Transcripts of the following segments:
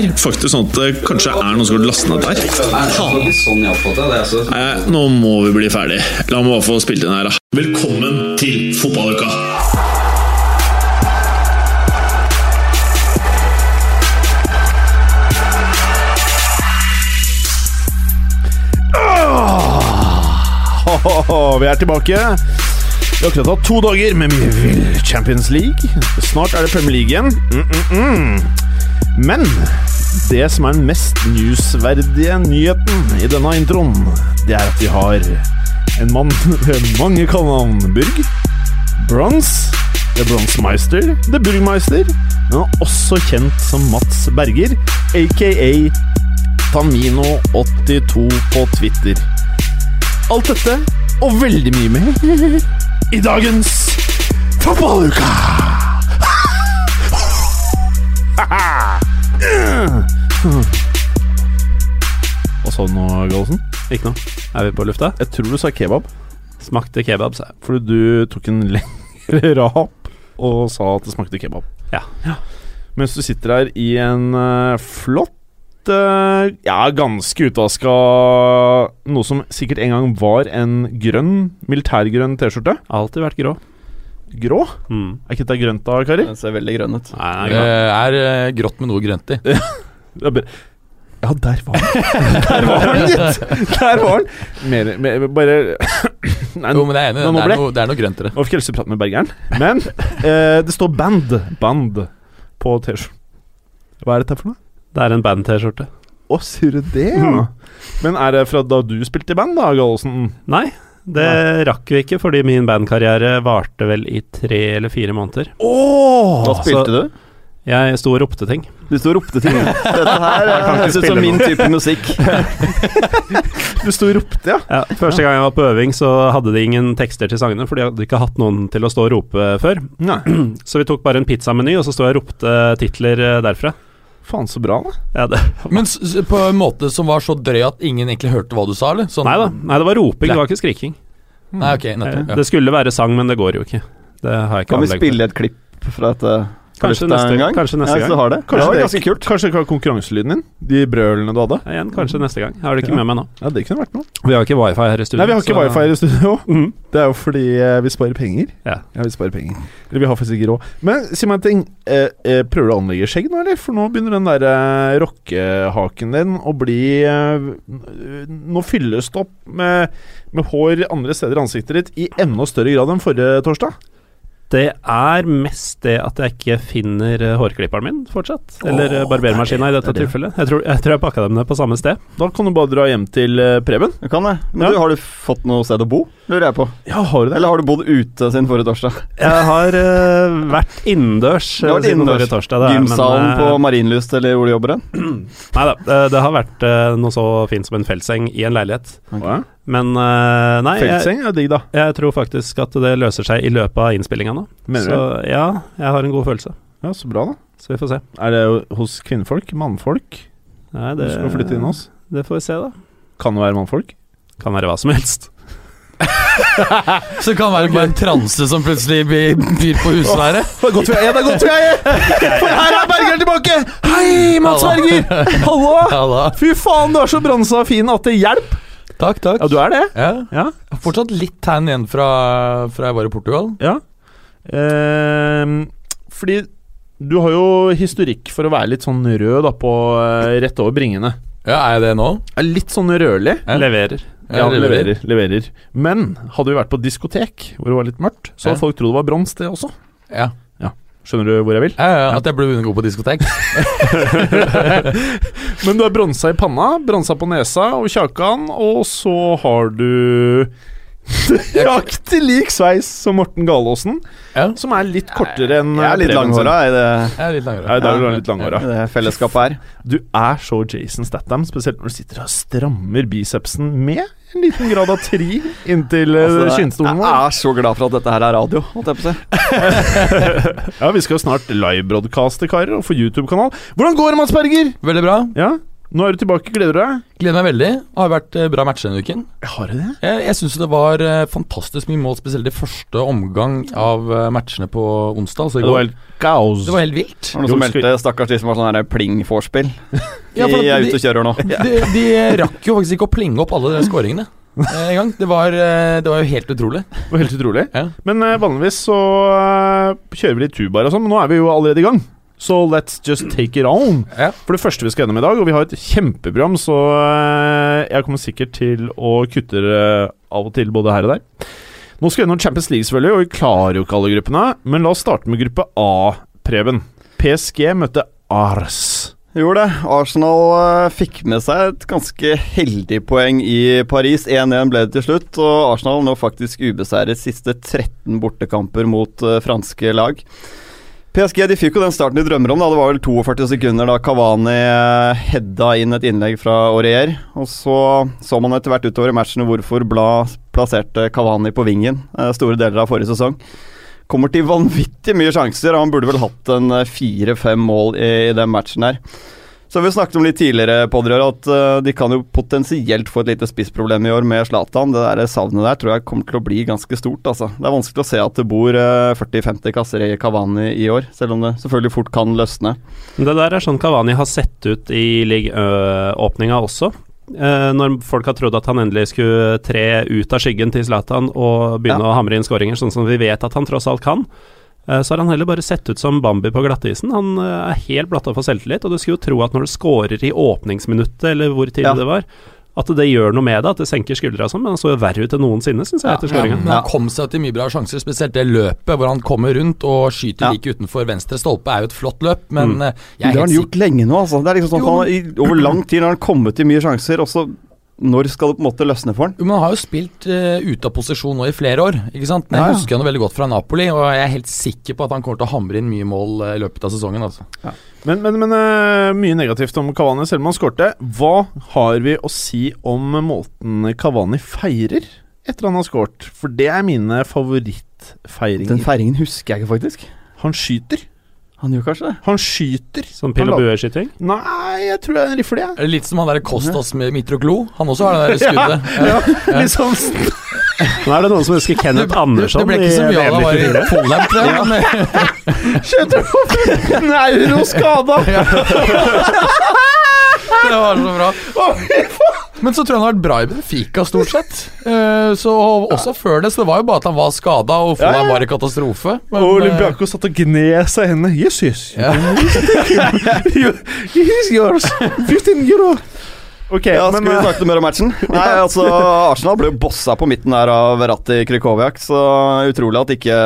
Er faktisk sånn at det kanskje er noen som har lastet ned der. Nei, nå må vi bli ferdig. La meg bare få spilt inn her, da. Velkommen til fotballuka! Vi er tilbake. Vi har akkurat hatt to dager med Champions League. Snart er det Premier League igjen. Mm -mm -mm. Men det som er den mest newsverdige nyheten i denne introen, det er at vi har en mann med mange kallenavn. Burg, Bronze, The Bronzemeister, The Burgmeister, men han er også kjent som Mats Berger, aka Tamino82 på Twitter. Alt dette og veldig mye mer i dagens Fotballuka! Hva sa du nå, Gallosen? Ikke noe. Er vi på lufta? Jeg tror du sa kebab. Smakte kebab, sa jeg. Fordi du tok en lengre rap og sa at det smakte kebab. Ja. Mens du sitter her i en uh, flott eh, Ja, ganske utvaska Noe som sikkert en gang var en grønn, militærgrønn T-skjorte. Alltid vært grå. Grå? Mm. Er ikke dette grønt da, Kari? Den ser veldig grønn ut. Nei, Det er eh, grått med noe grønt i. Ja, der var den! Der var den, gitt! Der var den! Mer, mer Bare Nei, Jo, men jeg er enig. Det er noe, det er noe grønt i det. Nå fikk jeg lyst til å prate med bergeren, men eh, det står band. Band på T-skjorten. Hva er dette for noe? Det er en band-T-skjorte. Å, sier du det, ja? Men er det fra da du spilte i band, da, Gallosen? Nei, det rakk vi ikke, fordi min bandkarriere varte vel i tre eller fire måneder. Åh! Hva spilte du? Jeg sto og ropte ting. Du sto og ropte ting. Dette her kan høres ut som min type musikk. Du sto og ropte, ja? Ja, første gang jeg var på øving, så hadde de ingen tekster til sangene, for de hadde ikke hatt noen til å stå og rope før. Nei. Så vi tok bare en pizzameny, og så sto jeg og ropte titler eh, derfra. Faen, så bra, da. Ja, det, Men på en måte som var så drøy at ingen egentlig hørte hva du sa, eller? Sånn, nei da, nei, det var roping, det var ikke skriking. Nei, ok, Eh, nettopp. Ja. Det skulle være sang, men det går jo ikke. Det har jeg ikke Kan vi spille et klipp fra dette Kanskje neste- en gang? kanskje neste gang. Ja, har det. Kanskje det var ganske kult. Kanskje konkurranselyden din? De brølene du hadde? Ja, Igjen, kanskje neste gang. Jeg har det ikke Ja. med meg nå. Ja, det kunne vært noe. Vi har ikke wifi her i studio. Nei, vi har ikke så- wifi i studio. Mm. Det er jo fordi eh, vi sparer penger. Ja. vi sparer penger. Eller vi har faktisk ikke råd. Men si meg en ting. Eh, eh, prøver du å anlegge skjegg nå, eller? For nå begynner den der eh, rockehaken din å bli Nå fylles det opp med, med hår andre steder i ansiktet ditt i enda større grad enn forrige torsdag. Det er mest det at jeg ikke finner eh, hårklipperen min fortsatt. Eller Åh, uh, barbermaskina i er dette det. tilfellet. Jeg tror, jeg tror jeg pakka dem ned på samme sted. Da kan du bare dra hjem til eh, Preben. Du kan det. Men Ja. du, har du fått noe sted å bo, lurer jeg på? Ja, har du det? Eller har du bodd ute siden forrige torsdag? Jeg har uh, vært innendørs uh, siden forrige torsdag. det Gymsalen men, på eh, Marienlyst eller hvor du jobber hen? Nei da, det, det har vært uh, noe så fint som en feltseng i en leilighet. Ja. Men uh, nei, jeg, Feltseng er digg, da. jeg tror faktisk at det løser seg i løpet av innspillinga nå. Mener så du? ja, jeg har en god følelse. Ja, Så bra, da. Så vi får se. Er det hos kvinnfolk? Mannfolk? Nei, Du skal flytte inn hos? Det får vi se, da. Kan det være mannfolk? Kan være hva som helst. Så det kan være bare en transe som plutselig by- byr på husværet Det er godt vi er, det er godt vi er! For her er Berger tilbake! Hei, Mats Berger! Hallo! Fy faen, du er så bronsa fin at det hjelper! Takk, takk. Ja, du er det? Ja. Ja. Jeg har Fortsatt litt tegn igjen fra, fra jeg var i Portugal. ja. Eh, fordi du har jo historikk for å være litt sånn rød da på eh, rett over bringene. Ja, Er jeg det nå? Er litt sånn rødlig. Ja. Leverer. Ja, Jeg leverer. leverer. Men hadde vi vært på diskotek hvor det var litt mørkt, så hadde folk trodd det var brons, det også. Ja. Skjønner du hvor jeg vil? Ja, ja, At jeg burde begynne å gå på diskotek. Men du er bronsa i panna, bronsa på nesa og kjakan, og så har du Nøyaktig lik sveis som Morten Galaasen, Ja. som er litt kortere enn Jeg er litt Preben langhåra i det, Jeg er litt langere. Ja, er litt langhåra. det fellesskapet her. Du er så Jason Statham, spesielt når du sitter og strammer bicepsen med en liten grad av tri inntil altså, kinnstolen. jeg er så glad for at dette her er radio, holdt jeg på å si. Ja, vi skal jo snart livebroadcaste, karer, og få YouTube-kanal. Hvordan går det, Mads Berger? Veldig bra. Ja, nå er du tilbake. Gleder du deg? Gleder meg veldig. Har vært eh, bra matcher denne uken. Har du det? Jeg, jeg syns det var eh, fantastisk mye mål, spesielt i første omgang av eh, matchene på onsdag. Altså i Det var helt kaos. Det var helt vilt. Var noen som meldte stakkars de som var sånn pling-vorspiel? De er ute og kjører nå. De, de rakk jo faktisk ikke å plinge opp alle de skåringene en gang. Det var, det var jo helt utrolig. Det var helt utrolig. Ja. Men vanligvis så kjører vi litt tubaer og sånn, men nå er vi jo allerede i gang. Så let's just take it on. Ja. For det første vi skal gjennom i dag, og vi har et kjempeprogram, så eh, jeg kommer sikkert til å kutte det av og til både her og der. Nå skal vi gjennom Champions League, selvfølgelig, og vi klarer jo ikke alle gruppene. Men la oss starte med gruppe A, Preben. PSG møtte Ars. Gjorde det. Arsenal eh, fikk med seg et ganske heldig poeng i Paris. 1-1 ble det til slutt, og Arsenal nå faktisk ubeseiret siste 13 bortekamper mot eh, franske lag. PSG de fikk jo den starten de drømmer om. da Det var vel 42 sekunder da Kavani eh, hedda inn et innlegg fra Aurier. Og så så man etter hvert utover i matchen hvorfor Blad plasserte Kavani på vingen eh, store deler av forrige sesong. Kommer til vanvittig mye sjanser. og Han burde vel hatt en eh, fire-fem mål i, i den matchen her. Så har vi snakket om litt tidligere på det, at uh, de kan jo potensielt få et lite spissproblem i år med Zlatan. Det der savnet der tror jeg kommer til å bli ganske stort. altså. Det er vanskelig å se at det bor uh, 40-50 kasser i Kavani i år, selv om det selvfølgelig fort kan løsne. Det der er sånn Kavani har sett ut i ligaåpninga også. Uh, når folk har trodd at han endelig skulle tre ut av skyggen til Zlatan og begynne å hamre inn skåringer, sånn som vi vet at han tross alt kan, eh, så har han heller bare sett ut som Bambi på glattisen. Han eh, er helt blatta for selvtillit, og du skulle jo tro at når du scorer i åpningsminuttet, eller hvor tidlig Ja. det var, at det gjør noe med det, at det senker skuldra sånn, men han så jo verre ut enn noensinne, syns jeg, etter skåringa. Men han kom seg til mye bra sjanser, spesielt det løpet hvor han kommer rundt og skyter Ja. like utenfor venstre stolpe, er jo et flott løp, men Mm. eh, jeg er det har han gjort lenge nå, altså. Det er liksom sånn at han, i, Over lang tid har han kommet til mye sjanser, og så når skal det på en måte løsne for han? Jo, men Han har jo spilt uh, ute av posisjon nå i flere år. ikke sant? Men Jeg ja. husker han veldig godt fra Napoli, og jeg er helt sikker på at han kommer til å hamre inn mye mål i i løpet av sesongen. altså. Men, men, men uh, mye negativt om Kavani, selv om han skårte. Hva har vi å si om måten Kavani feirer etter han har skåret? For det er mine favorittfeiringer. Den feiringen husker jeg ikke, faktisk. Han skyter. Han gjør kanskje det? Han skyter. Som pil og bue-skyting. Nei, jeg tror det er en rifle. Er Litt som han der Kostas med Mitroglo. Han også har det der skuddet. Ja. Litt sånn Nå er det noen som husker Kenneth Andersson det ble ikke så mye av det, var i VM94. Fulham, tror jeg. men- Skjøter for en euro skada! Det var så bra. Men så tror jeg han har vært bra i Benfica, stort sett. Uh, så Også før det, så det var jo bare at han var skada, og Ja, ja. Var i katastrofe. Men, Og eh, Olympiakos satt og gned seg i hendene. Yes, yes. Yeah. He's yours. 15 euro. Ok, Ja, men Skal vi eh, snakke mer om matchen? Nei, altså Arsenal ble jo bossa på midten her av Verratti Krykowiak, så utrolig at ikke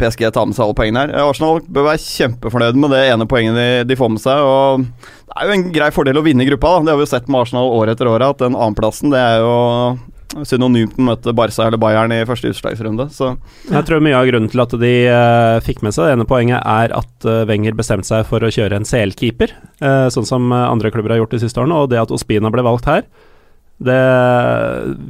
PSG tar med seg alle poengene her. Arsenal bør være kjempefornøyd med det ene poenget de, de får med seg. og Det er jo en grei fordel å vinne i gruppa. da Det har vi jo sett med Arsenal år etter år, at den annenplassen det er jo synonymt med å møte Barca eller Bayern i første utslagsrunde. Så Jeg tror mye av grunnen til at de uh, fikk med seg det ene poenget, er at uh, Wenger bestemte seg for å kjøre en CL-keeper, uh, sånn som eh, andre klubber har gjort de siste årene. Og det at Ospina ble valgt her, det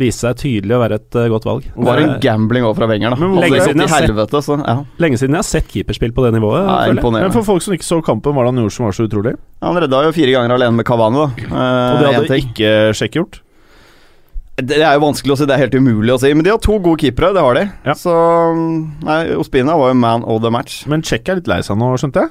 viste seg tydelig å være et eh, godt valg. det var en Eh, gambling over fra Wenger, da. Lenge siden jeg har sett- helvete, så ja. lenge siden jeg har sett keeperspill på det nivået. ja men for folk som ikke så kampen, hva var det han gjorde som var så utrolig? Han redda jo fire ganger alene med Cavani, da. Og det Eh, hadde ikke Sjekk gjort. Det er jo vanskelig å si, det er helt umulig å si. Men de har to gode keepere, det har de. Ja. Så Nei, Ospina var jo man of the match. Men Czech er litt lei seg nå, skjønte jeg?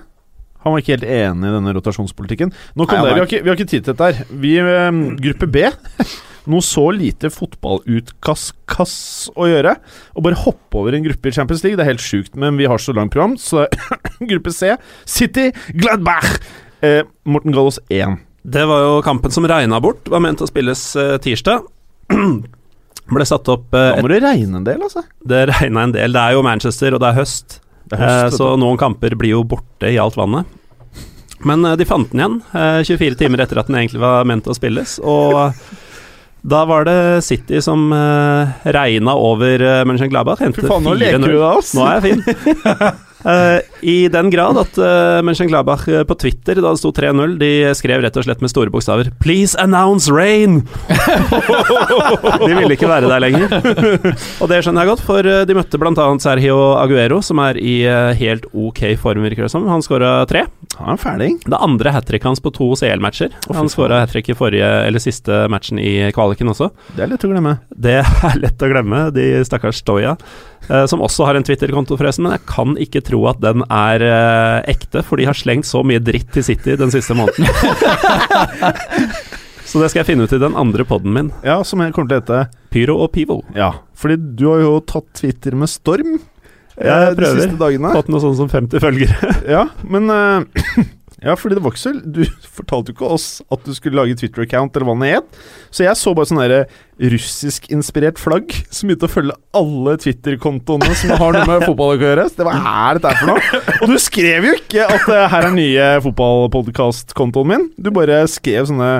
Han var ikke helt enig i denne rotasjonspolitikken. Nå kom Nei, det, vi, har ikke, vi har ikke tid til dette her. Vi, eh, gruppe B Noe så lite fotballutkast å gjøre. Å bare hoppe over en gruppe i Champions League, det er helt sjukt. Men vi har så langt program, så gruppe C City Gladbach. Eh, Morten Gallos 1. Det var jo kampen som regna bort, var ment å spilles eh, tirsdag. Ble satt opp eh, Da må det regne en del, altså. Det regna en del. Det er jo Manchester, og det er høst. Det er høst, Eh, vet så noen kamper blir jo borte i alt vannet. Men eh, de fant den igjen, eh, 24 timer etter at den egentlig var ment å spilles. Og Da var det City som eh, regna over eh, Mönchengladbach. Hentet Fy faen, nå 4-0. leker du deg, ass. Nå er jeg fin. Eh, I den grad at uh, Mönchengladbach eh, på Twitter, da det sto 3-0, de skrev rett og slett med store bokstaver 'Please announce rain'! de ville ikke være der lenger. og det skjønner jeg godt, for de møtte bl.a. Sergio Aguero, som er i helt ok form, virker det som. Han skåra tre. Han er ferdig. Det andre hat tricket hans på to CL-matcher. Oh, Han skåra hat trick i forrige, eller siste matchen i kvaliken også. Det er lett å glemme. Det er lett å glemme, de stakkars Stoya. Eh, som også har en Twitter-konto, forresten, men jeg kan ikke tro at den er eh, ekte, for de har slengt så mye dritt til City den siste måneden. så det skal jeg finne ut i den andre poden min. Ja, som jeg kommer til å hete Pyro og Pivo. Ja, fordi du har jo tatt Twitter med storm Jeg Jeg de prøver. siste dagene. Fått noe sånt som 50 følgere. Ja, men eh, Ja, fordi det vokser. Du fortalte jo ikke oss at du skulle lage Twitter-account, eller hva det het. Så jeg så bare sånn russisk-inspirert flagg som begynte å følge alle Twitter-kontoene som har noe med fotball å gjøre. Så det var er dette for noe? Og du skrev jo ikke at eh, her er nye fotballpodkast-kontoen min. Du bare skrev sånne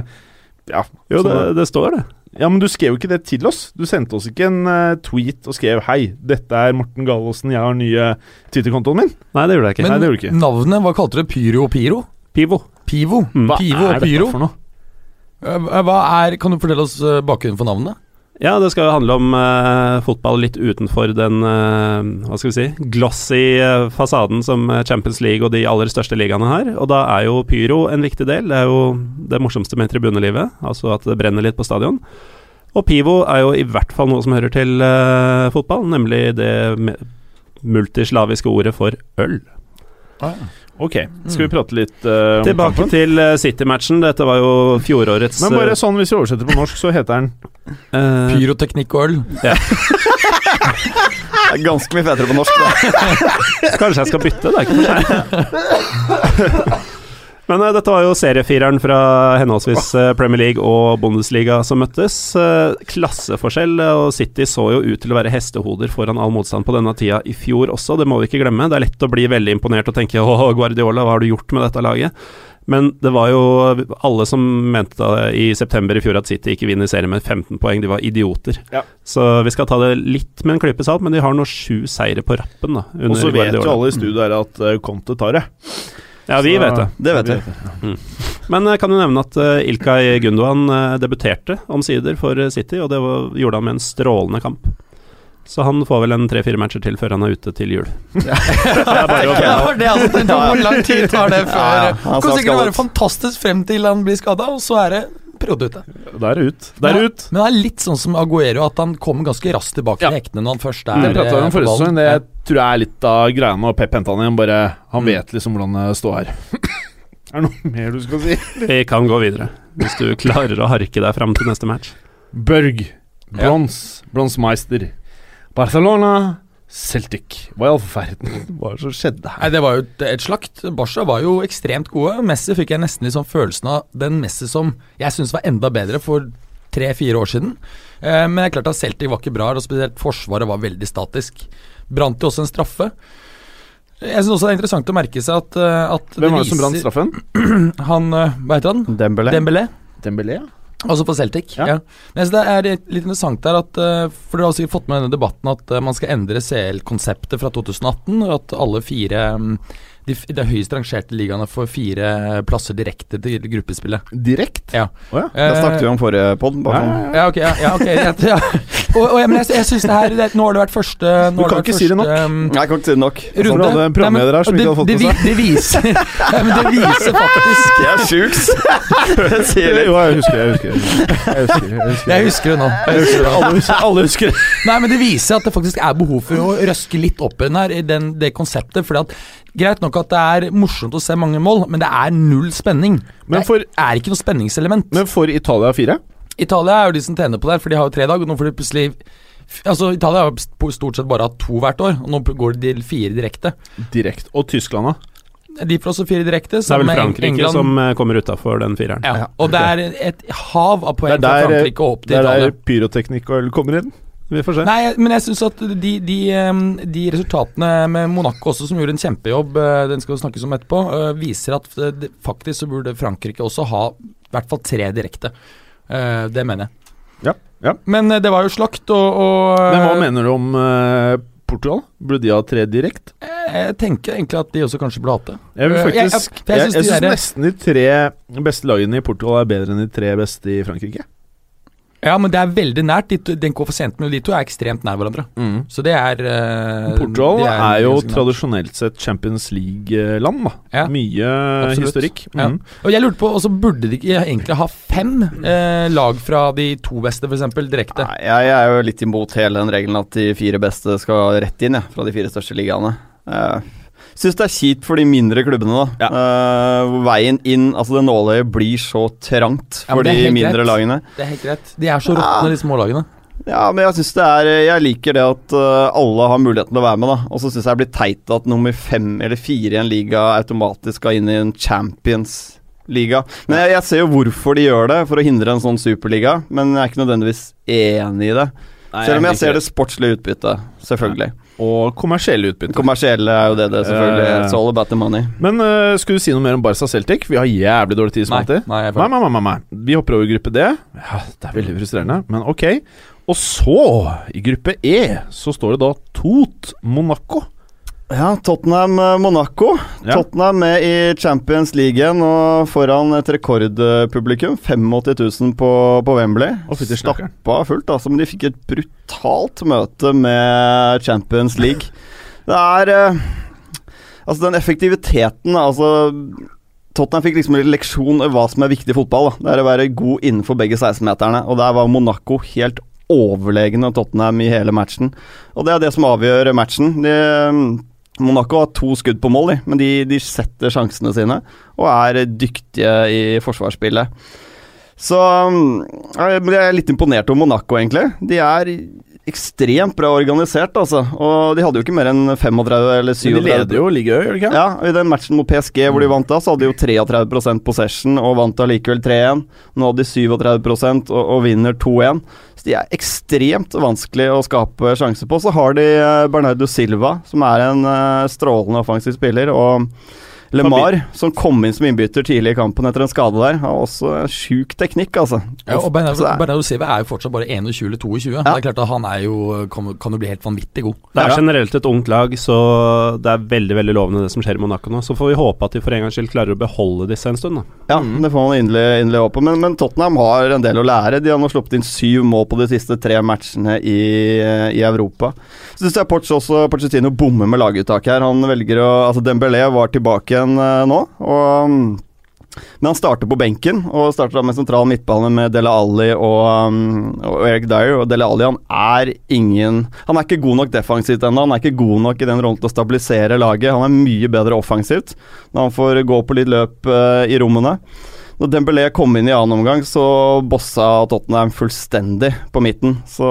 Ja, Jo, det, sånne, det står det. ja, men du skrev jo ikke det til oss. Du sendte oss ikke en uh, tweet og skrev 'Hei, dette er Morten Gallosen, jeg har nye Twitter-kontoen min'. Nei, det gjorde jeg ikke. Nei, det gjorde ikke. navnet, hva kalte du det? Pyro Piro? Pivo. Pivo. Mm. Hva Pivo er og Pyro. dette for noe? Eh, Hva er, Kan du fortelle oss eh, bakgrunnen for navnet? Ja, det skal jo handle om uh, fotball litt utenfor den uh, hva skal vi si, glossy uh, fasaden som Champions League og de aller største ligaene har. Og da er jo pyro en viktig del. Det er jo det morsomste med tribunelivet, altså at det brenner litt på stadion. Og pivo er jo i hvert fall noe som hører til fotball, nemlig det multislaviske ordet for øl. Ok, skal vi prate litt uh, om Tilbake kampen? til uh, City-matchen. Dette var jo fjorårets Men bare sånn, hvis vi oversetter på norsk, så heter den uh, Pyroteknikk og øl. Det er ganske mye fetere på norsk, da. Kanskje jeg skal bytte, det er ikke for sent. Men eh, dette var jo seriefireren fra henholdsvis eh, Premier League og Bundesliga som møttes. Eh, klasseforskjell, og City så jo ut til å være hestehoder foran all motstand på denne tida i fjor også, det må vi ikke glemme. Det er lett å bli veldig imponert og tenke åh, Guardiola, hva har du gjort med dette laget? Men det var jo alle som mente i september i fjor at City ikke vinner serien med 15 poeng. De var idioter. Ja. Så vi skal ta det litt med en klype salt, men de har nå sju seire på rappen. da Og så vet jo alle i studio her at Conte tar det. Ja, vi Så- vet det. Det vet vi. Men jeg kan jo nevne at uh, Ilkay Gundogan eh, debuterte omsider for eh, City, og det var, gjorde han med en strålende kamp. Så han får vel en tre-fire matcher til før han er ute til jul. Det var det altså, Hvor lang tid tar det før Ja, ja. Han Det kan sikkert være fantastisk frem til han blir skada, og så er det periode ute. Da er det ut. Det er ut. Men det er litt sånn som Aguero, at han kommer ganske raskt tilbake Ja. til hektene når han først er Det prata vi om eh, forrige sesong. Det tror jeg er litt av greia når Pep henta han igjen. Bare Han Mm. vet liksom hvordan det står her. er det noe mer du skal si? Vi kan gå videre, hvis du klarer å harke deg fram til neste match. Børg. Brons. Bronsmeister. Barcelona. Celtic. Hva i all verden Hva er det som skjedde her? Nei, Det var jo et, slakt. Barca var jo ekstremt gode. Messi fikk jeg nesten sånn følelsen av den Messi som jeg syns var enda bedre for tre-fire år siden. Eh, men det er klart at Celtic var ikke bra, og spesielt forsvaret var veldig statisk. Brant jo også en straffe. Jeg syns også det er interessant å merke seg at, eh, at Hvem var det som brant straffen? Han, eh, Hva heter han? Dembélé. Dembélé. Dembélé? Altså for Celtic. Ja. Ja. Men det er litt interessant der at eh, For dere har sikkert fått med denne debatten at eh, man skal endre CL-konseptet fra 2018. Og at alle fire mm, de, de høyest rangerte ligaene får fire plasser direkte til gruppespillet. Direkt? Ja. Oh, ja. Det snakket vi om forrige pod. Ja, ja, sånn. ja. Ok. Ja, ja, okay ja, ja. Og, og, men jeg, jeg synes det her det, Nå har det vært første Du kan ikke si det nok. um, Nei, jeg kan ikke si det nok. Runde. Du hadde en programleder her som det, ikke hadde fått det, med det, det viser ja, men Det viser faktisk Jeg er sjukt. Jo, jeg husker det. Jeg husker det. Jeg husker. Jeg husker. Jeg husker det nå. Jeg husker det. Alle, husker, alle husker det. Nei, men det viser at det faktisk er behov for å røske litt opp i den her, i den, det konseptet. Fordi at Greit nok at det er morsomt å se mange mål, men det er null spenning. Men det er ikke noe spenningselement. men for Italia fire? Italia er jo de som tjener på det, for de har jo tre dag, og nå får de plutselig Altså, Italia har stort sett bare hatt to hvert år, og nå går de til fire direkte. direkte. Og Tyskland, da? De får også fire direkte. Det er vel Frankrike England. som eh, kommer utafor den fireren. ja. Og det er et hav av poeng Det er fra Frankrike og opp Det til er Italia. der pyroteknikk og øl kommer inn. Vi får se. Nei, men jeg syns at de, de, de resultatene med Monaco også, som gjorde en kjempejobb, eh, den skal vi snakkes om etterpå, eh, viser at eh, faktisk så burde Frankrike også ha i hvert fall tre direkte. Det mener jeg. Ja, ja. Men det var jo slakt, og, og Men hva mener du om Portugal? Burde de ha tre direkte? Jeg tenker egentlig at de også kanskje burde hatt det. Jeg faktisk jeg- jeg jeg syns nesten de tre beste lagene i Portugal er bedre enn de tre beste i Frankrike. Ja, men det er veldig nært. De to, den koeffisienten mellom de to er ekstremt nær hverandre. Så det er uh, Portugal det er, jo tradisjonelt sett Champions League-land, da. Ja, Mye absolutt. historikk. Ja. Mhm. Og jeg lurte på, og så burde de ikke egentlig ha fem eh, lag fra de to beste, f.eks., direkte? Nei, jeg er jo litt imot hele den regelen at de fire beste skal rett inn, ja, fra de fire største ligaene. Uh, Syns det er kjipt for de mindre klubbene, da. Ja. Uh, veien inn, altså det nåløyet, blir så trangt for er de mindre rett. lagene. Det er helt rett. De er så råtne, de små lagene. Ja, men jeg synes det er Jeg liker det at eh, alle har muligheten til å være med, da. Og så syns jeg det blir teit at nummer fem eller fire i en liga automatisk skal inn i en Champions-liga. Men jeg, jeg ser jo hvorfor de gjør det, for å hindre en sånn superliga. Men jeg er ikke nødvendigvis enig i det. Nei, Selv om jeg jeg ser det sportslige utbyttet, selvfølgelig. Og kommersielle utbytte. Kommersielle er jo det det selvfølgelig Uh, It's all about the money. Men uh, skulle du si noe mer om Barca Celtic? Vi har jævlig dårlig tid Nei, Nei, nei, nei, nei, nei. Vi hopper over gruppe D. Ja, Det er veldig frustrerende, men ok. Og så, i gruppe E, så står det da Tot Monaco. Ja, Tottenham-Monaco. Ja. Tottenham med i Champions League og foran et rekordpublikum. 85 000 på, på Wembley. Stappa fullt, altså, men de fikk et brutalt møte med Champions League. Det er eh, Altså, den effektiviteten Altså Tottenham fikk liksom en leksjon i hva som er viktig i fotball. Da. Det er å være god innenfor begge 16-meterne, og der var Monaco helt overlegne Tottenham i hele matchen. Og det er det som avgjør matchen. De, Monaco har to skudd på mål, men de, de setter sjansene sine og er dyktige i forsvarsspillet. Så jeg jeg er litt imponert over Monaco, egentlig. De er ekstremt bra organisert, altså. Og de hadde jo ikke mer enn 35 eller 37 Men de leder jo ligaen, gjør de ikke? ja, i den matchen mot PSG hvor de vant da, så hadde de jo 33% possession og vant allikevel 3-1. Nå hadde de 37 og, og vinner 2-1. Så de er ekstremt vanskelig å skape sjanser på. Så har de eh, Bernardo Silva, som er en eh, strålende offensiv spiller. og LeMar, som kom inn som innbytter tidlig i kampen etter en skade der, har også sjuk teknikk, altså. Ja, og Bernardo, er- Silva er jo fortsatt bare 21 eller 22. Det er klart at Han er jo, kan, kan jo bli helt vanvittig god. Det er generelt et ungt lag, så det er veldig veldig lovende det som skjer i Monaco nå. Så får vi håpe at de for en gangs skyld klarer å beholde disse en stund. da. Ja, det får man inderlig, inderlig håpe. Men, men Tottenham har en del å lære. De har nå sluppet inn syv mål på de siste tre matchene i, i Europa. Så syns jeg Porch også Pochettino bommer med laguttaket her. Han velger å Altså Dembélé var tilbake igjen eh, nå, og mm, men han starter på benken, og starter da med sentral midtbane med Dele Alli og, um, og Eric Dyer. Og Dele Alli han er ingen Han er ikke god nok defensivt ennå. Han er ikke god nok i den rollen til å stabilisere laget. Han er mye bedre offensivt når han får gå på litt løp eh, i rommene. Når Dembélé kom inn i annen omgang, så bossa Tottenham fullstendig på midten. Så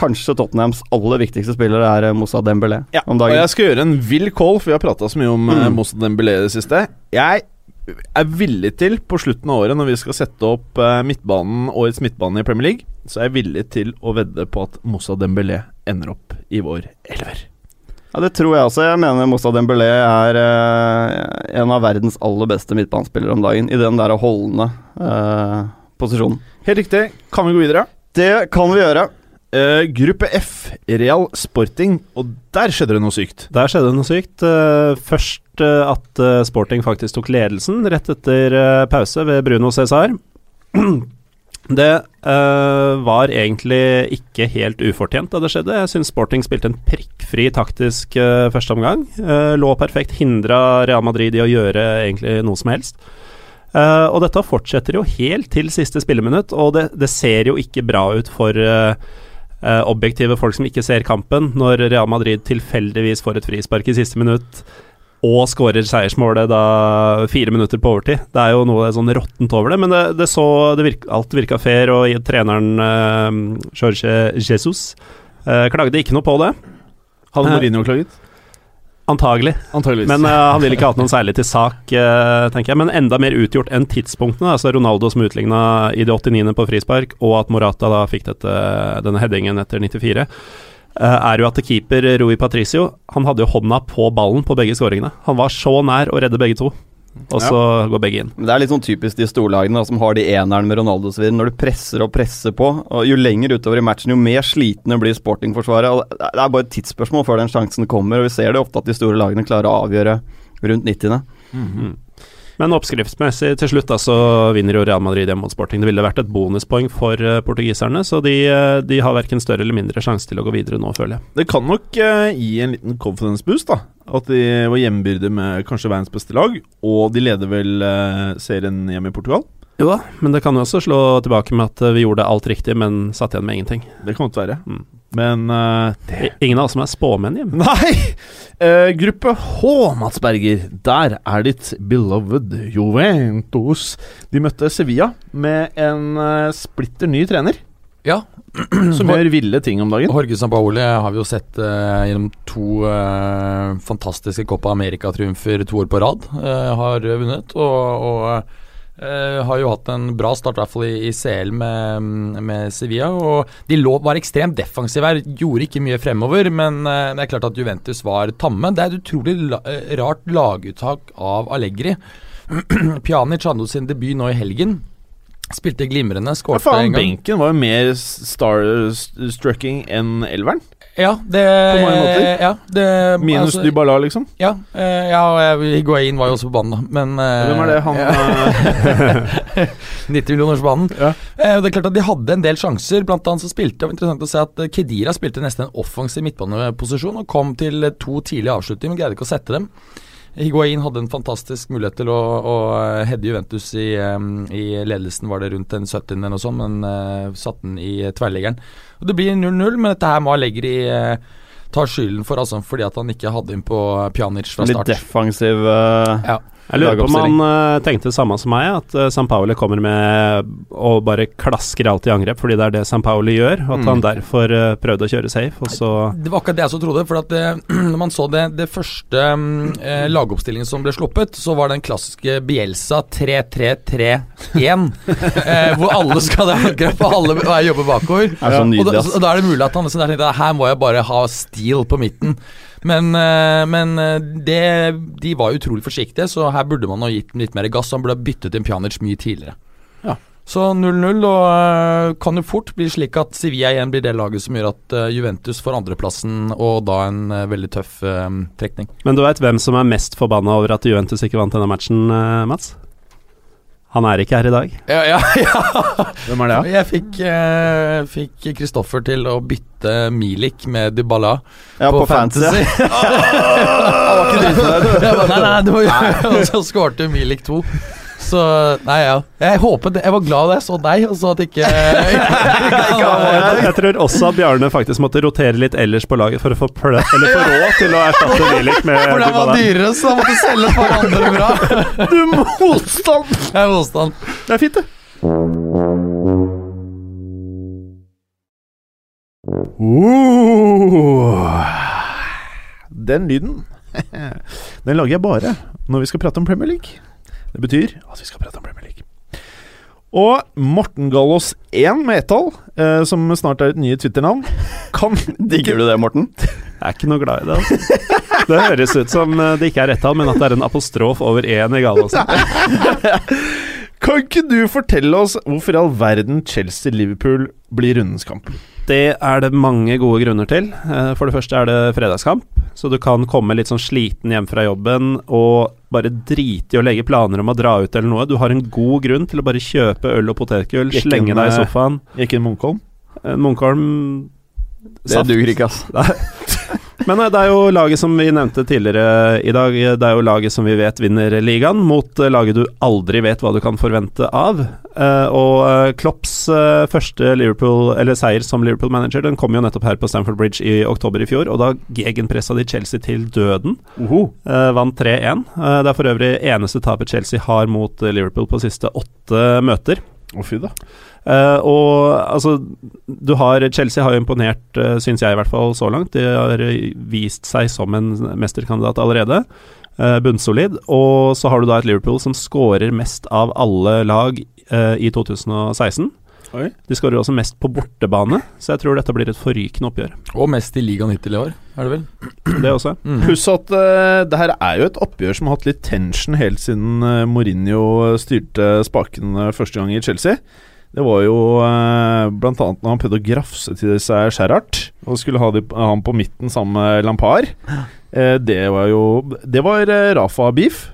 kanskje Tottenhams aller viktigste spiller er eh, Moussa Dembélé om dagen. Og jeg skal gjøre en vill call, for vi har prata så mye om mm. Moussa Dembélé i det siste. Jeg er villig til, på slutten av året, når vi skal sette opp eh, midtbanen, årets midtbane i Premier League, så er jeg villig til å vedde på at Moussa Dembélé ender opp i vår elver. Ja, Det tror jeg også. Jeg mener Moussa Dembélé er eh, en av verdens aller beste midtbanespillere om dagen, i den der holdende eh, posisjonen. Helt riktig. Kan vi gå videre? Det kan vi gjøre. Eh, gruppe F, Real Sporting, og der skjedde det noe sykt. Der skjedde det noe sykt. Uh, først uh, at Sporting faktisk tok ledelsen rett etter pause ved Bruno Cæsar. Det var egentlig ikke helt ufortjent da det skjedde. Jeg syns Sporting spilte en prikkfri taktisk uh, første omgang. Lå perfekt, hindra Real Madrid i å gjøre egentlig noe som helst. Uh, og dette fortsetter jo helt til siste spilleminutt, og det, det ser jo ikke bra ut for eh, eh, objektive folk som ikke ser kampen, når Real Madrid tilfeldigvis får et frispark i siste minutt og skårer seiersmålet da fire minutter på overtid. Det er jo noe sånn råttent over det, men det, det så det virka, alt virka fair, og treneren eh, Jorge Jesus eh, klagde ikke noe på det. Hadde Mourinho klaget? Antagelig. Men uh, han ville ikke hatt noen særlig til sak, uh, tenker jeg. Men enda mer utgjort enn tidspunktene. Altså Ronaldo som utligna i det 89. på frispark, og at Morata da fikk dette, denne headingen etter 94. Uh, er jo at keeper Rui Patricio Han hadde jo hånda på ballen på begge skåringene. Han var så nær å redde begge to. Og så går begge inn. Det er litt sånn typisk de storlagene da, som har de eneren med Ronaldo osv. Når du presser og presser på, og jo lenger utover i matchen, jo mer slitne blir Sporting-forsvaret. Det er bare et tidsspørsmål før den sjansen kommer, og vi ser det ofte at de store lagene klarer å avgjøre rundt 90. Men oppskriftsmessig til slutt da, så vinner jo Real Madrid hjemme mot Sporting. Det ville vært et bonuspoeng for eh, portugiserne, så de, eh, de har verken større eller mindre sjanse til å gå videre nå, føler jeg. Det kan nok eh, gi en liten confidence boost, da. At de var hjemmebyrde med kanskje verdens beste lag, og de leder vel eh, serien hjemme i Portugal. Jo da, men det kan jo også slå tilbake med at vi gjorde alt riktig, men satt igjen med ingenting. Det kan godt være. Mm. Men uh, det Ingen av oss som er spåmenn hjemme. Nei! Uh, gruppe H, Mats Berger. Der er ditt beloved Juventus. De møtte Sevilla med en uh, splitter ny trener, Ja. som gjør ville ting om dagen. Jorge Sampaoli har vi jo sett uh, gjennom to uh, fantastiske Copa America-triumfer to år på rad. Uh, har vunnet. Og, og eh, har jo hatt en bra start, i hvert fall i, CL med, med Sevilla. Og de lå, var ekstremt defensive her, gjorde ikke mye fremover. Men uh, det er klart at Juventus var tamme. Det er et utrolig la, eh, rart laguttak av Allegri. Pjanic hadde sin debut nå i helgen. Spilte glimrende, Ja, skårte faen, en gang. benken var jo mer starstrucking enn elveren. Ja, det, På mange måter. Ja, det Minus altså, Dybala, liksom. Ja, eh, ja og Higuain var jo også på banen, da. Men eh, Hvem er det? Han ja, eh, 90 millioners banen. Ja. Eh, det er klart at De hadde en del sjanser. Blant annet så spilte det var interessant å se at eh, Kedira spilte nesten en offensiv midtbaneposisjon og kom til eh, to tidlige avslutninger, men greide ikke å sette dem. Higuain hadde en fantastisk mulighet til å, å eh, heade Juventus i, i ledelsen, var det rundt den 70. eller noe sånt, men uh, satte den i eh, tverrliggeren. Og Det blir 0-0, men dette her må Allegri uh, ta skylden for, altså, fordi at han ikke hadde inn på Pjanic fra Litt defensiv uh... Ja. Jeg lurer på om han uh, tenkte det samme som meg, at uh, San Pauli kommer med og bare klasker alt i angrep, fordi det er det San Pauli gjør, og at han Mm. derfor uh, prøvde å kjøre safe, og så Det var akkurat det jeg så trodde. For at det, når man så det, det første um, lagoppstillingen som ble sluppet, så var den klassiske Bielsa 3-3-3-1. eh, hvor alle skal ha angrep og alle jobber bakover. er så Og da, og da er det mulig at han liksom der tenkte her må jeg bare ha stil på midten. Men, eh, men eh, det, de var utrolig forsiktige, så her burde man ha gitt den litt mer gass. Han burde ha byttet inn Pjanic mye tidligere. Ja. Så 0-0, og eh, kan jo fort bli slik at Sevilla igjen blir det laget som gjør at Juventus får andreplassen, og da en veldig tøff trekning. Men du veit hvem som er mest forbanna over at Juventus ikke vant denne matchen, Mats? Han er ikke her i dag. Ja, ja, ja. Hvem er det, da? Jeg fikk eh, fikk Kristoffer til å bytte Milik med Dybala Ja, på, fantasy. Han var ikke dritfornøyd. Jeg bare, Nei, nei, du må gjøre Og så skårte Milik to. Så Nei, ja. Jeg håpet Jeg var glad da jeg så deg, og så at ikke, Jeg, tror også at Bjarne faktisk måtte rotere litt ellers på laget for å få, plø eller få råd til å erstatte Milik med For det var dyrere, så han måtte selge for andre bra. Du motstand! Jeg er motstand. Det er fint, det. Uh, den lyden Den lager jeg bare når vi skal prate om Premier League. Det betyr at vi skal prate om Premier League. Og Morten Gallos 1 med ett eh, som snart er et nye Twitter-navn, kan Digger du det, Morten? Jeg er ikke noe glad i det. Altså. Det høres ut som eh, det ikke er ett tall, men at det er en apostrof over én i Gallos. Kan ikke du fortelle oss hvorfor i all verden Chelsea-Liverpool blir rundens kamp? Det er det mange gode grunner til. Eh, For det første er det fredagskamp, så du kan komme litt sånn sliten hjem fra jobben og bare drite i å legge planer om å dra ut eller noe. Du har en god grunn til å bare kjøpe øl og potetgull, slenge deg i med- sofaen. Gikk en Munkholm? Eh, Munkholm Det duger ikke, altså. Men eh, det er jo laget som vi nevnte tidligere i dag, det er jo laget som vi vet vinner ligaen, mot eh, laget du aldri vet hva du kan forvente av. Eh, og eh, Klopps eh, første Liverpool, eller seier som Liverpool-manager Den kom jo nettopp her på Stamford Bridge i oktober i fjor, og da gegenpressa de Chelsea til døden. Eh, vant 3-1. Eh, det er for øvrig eneste tapet Chelsea har mot eh, Liverpool på siste åtte møter. Å, fy da. Uh, og altså Du har Chelsea har jo imponert, uh, syns jeg i hvert fall, så langt. De har eh, vist seg som en mesterkandidat allerede. Uh, Bunnsolid. Og så har du da et Liverpool som skårer mest av alle lag uh, i 2016. Oi. De skårer også mest på bortebane, så jeg tror dette blir et forrykende oppgjør. Og mest i ligaen hittil i år, er det vel? Det også. Mm. Pluss at uh, det her er jo et oppgjør som har hatt litt tension helt siden uh, Mourinho styrte spaken eh, første gang i Chelsea. Det var jo uh, annet når han prøvde å grafse til seg Gerhard og skulle ha de, han på midten sammen med Lampard. Uh, det var jo Det var eh, Rafa-beef.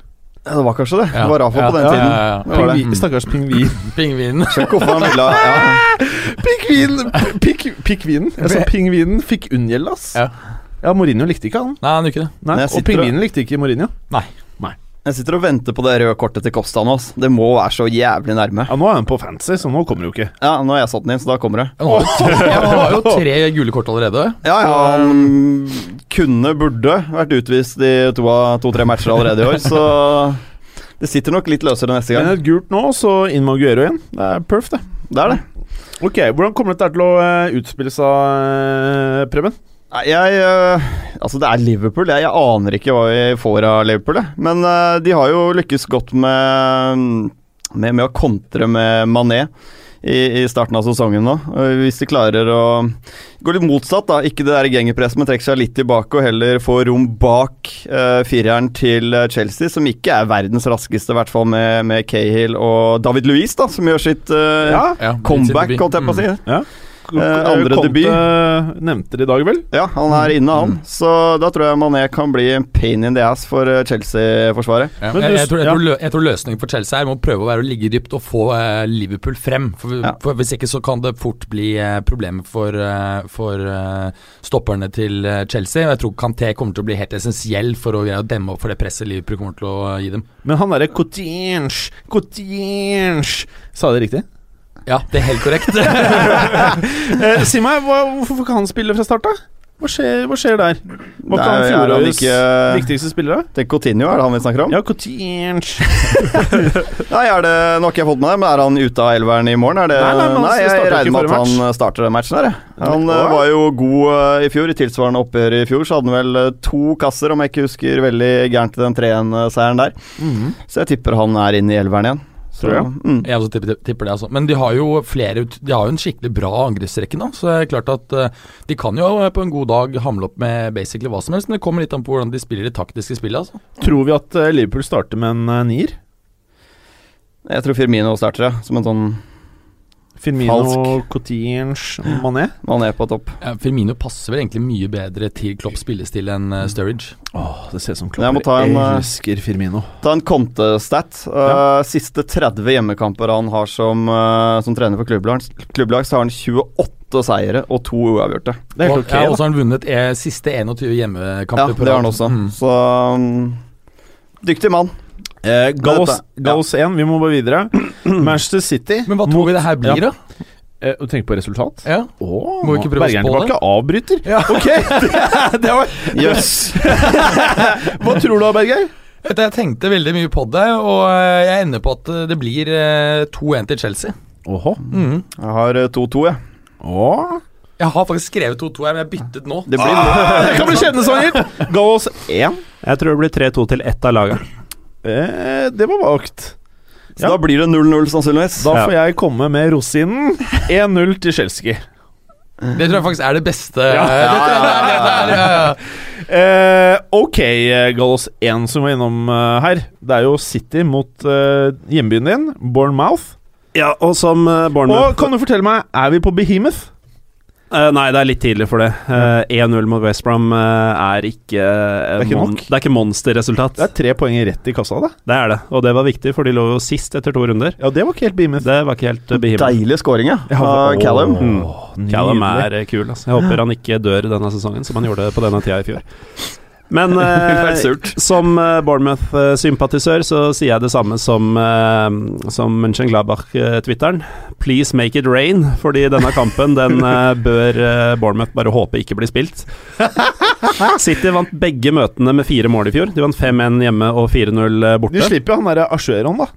Ja, det var kanskje det. Det var Rafa Ja, på den ja, tiden. ja, ja. Det. Pingvi, stakkars pingvin. Pingvinen. Sjekk hvorfor han ville ha ja. Pingvin! Pik, Pikvinen. Jeg sa pingvinen fikk unngjeld, ass. Ja. Ja, Mourinho likte ikke han. Nei, han gjør ikke det. Nei, Og pingvinen likte ikke Mourinho. Jeg sitter og venter på det røde kortet til Kosta nå. Det må være så jævlig nærme. Ja, Nå er han på fancy, så nå kommer det jo ikke. Ja, nå har jeg satt den inn, så da kommer det. Han har jo tre, han har jo tre gule kort allerede. Ja, ja, han kunne, burde vært utvist i to-tre to, tre matcher allerede i år, så det sitter nok litt løsere neste Men gang. et gult nå, så inn med Aguero igjen. Det er perf, det. Det er det. Ok, Hvordan kommer dette til å eh, utspille seg, eh, Preben? Nei, Jeg øh, Altså, det er Liverpool. Jeg, jeg aner ikke hva vi får av Liverpool, jeg. Men øh, de har jo lykkes godt med, med, med å kontre med Mané. I, I starten av sesongen nå. Hvis de klarer å gå litt motsatt, da ikke det der gengepresset, men trekke seg litt tilbake og heller få rom bak uh, fireren til Chelsea, som ikke er verdens raskeste, i hvert fall med, med Cahill og David Luiz, da, som gjør sitt uh, Ja, Ja, comeback, holdt jeg på å si. ja. Eh, andre Conte debut. nevnte det i dag, vel? Ja, han er inne, han. Så da tror jeg Mané kan bli en pain in the ass for eh, Chelsea-forsvaret. Ja. Jeg, jeg, tror, jeg, ja. tror, jeg tror løsningen for Chelsea er må prøve å være å ligge dypt og få uh, Liverpool frem. For, Ja. for Hvis ikke så kan det fort bli uh, problemer for, uh, for eh, stopperne til eh, Chelsea. Og jeg tror Kanté kommer til å bli helt essensiell for å greie å demme opp for det presset Liverpool kommer til å eh, gi dem. Men han derre Cotinge Cotinge Sa jeg det riktig? Ja, det er helt korrekt. Eh, si meg, hva, hvorfor får ikke han spille fra start, da? Hva skjer, hva skjer der? Var ikke han fjorårets viktigste spillere? Tenk Det er Coutinho, er det han vi snakker om? Ja, Coutinho Nei, er det, Nå har ikke jeg fått med det, men er han ute av elveren i morgen? Er det, Nei, nei, nei, jeg regner med at han eh, starter den matchen der. Han eh, var jo god eh, i fjor. I tilsvarende oppgjør i fjor så hadde han vel eh, to kasser, om jeg ikke husker veldig gærent, den 3-1-seieren der. Mhm. Så jeg tipper han er inne i elveren igjen. Så, ja. mm. Jeg også tipper, tipper det, altså. Men de har jo flere ut- De har jo en skikkelig bra angrepsrekke nå, så det er klart at uh, de kan jo på en god dag hamle opp med basically hva som helst, men det kommer litt an på hvordan de spiller det taktiske spillet, altså. Tror vi at eh, Liverpool starter med en uh, nier? Jeg tror Firmino starter, ja, som en sånn Firmino, Falsk. Coutinge, Mané? Mané på topp. Ja, Firmino passer vel egentlig mye bedre til Klopps spillestil enn uh, Sturridge. Åh, det ser ut som Jeg Klopp ta en, eh, elsker Firmino. Ta en Conte-stat. Uh, Siste 30 hjemmekamper han har som, uh, som trener for klubblag, klubblag, så har han 28 seire og to uavgjorte. Det er helt ok, ja, og så har han vunnet eh, siste 21 hjemmekamper. på det har han også. Mm. Så um, Dyktig mann. Eh, Gallos, Gallos 1, vi må bare videre. Manchester City Men hva tror vi det her blir, Ja. da? eh, Du tenker på resultat? Ja. Åh, Må vi ikke prøve å Bergeren spå det? tilbake avbryter. Ja. Ok, det, det var Jøss. Hva tror du da, Berger? Vet du, Jeg tenkte veldig mye på det, og eh, jeg ender på at eh, det blir eh, 2-1 til Chelsea. Åhå. Mm. Jeg har uh, 2-2, jeg. Åh. Jeg har faktisk skrevet 2-2 her, men jeg byttet nå. Det blir Det kan bli skjebnesvangert! Gallos 1. Jeg tror det blir 3-2 til ett av laga. Eh, det var vagt. Så da blir det 0-0, sannsynligvis. Da Ja. får jeg komme med rosinen. 1-0 til Chelsea. Det tror jeg faktisk er det beste. Ja. ja, ja. Eh, ok, eh, Gallos 1 som var innom uh, her. Det er jo City mot uh, hjembyen din, Bournemouth. Ja, og som uh, Bournemouth Og kan du fortelle meg, er vi på Behemoth? Eh, Nei, det er litt tidlig for det. Uh, 1-0 mot West Brom uh, er ikke uh, Det er ikke mon nok? Det er ikke monsterresultat. Det er tre poeng rett i kassa, da. Det er det, og det var viktig, for de lå jo sist etter to runder. Ja, det var ikke helt Behemoth. Det var ikke helt uh. Deilig scoring, ja. Ja, Av åh, Callum. Callum er eh, kul. Altså. Jeg håper han ikke dør denne sesongen, som han gjorde på denne tida i fjor. Men eh, som eh, Bournemouth-sympatisør så sier jeg det samme som, eh, som Mönchengladbach-twitteren. Please make it rain, fordi denne kampen den eh, bør eh, Bournemouth bare håpe ikke blir spilt. City vant begge møtene med fire mål i fjor. De vant 5-1 hjemme og 4-0 De borte. slipper jo han derre Asjueron, da.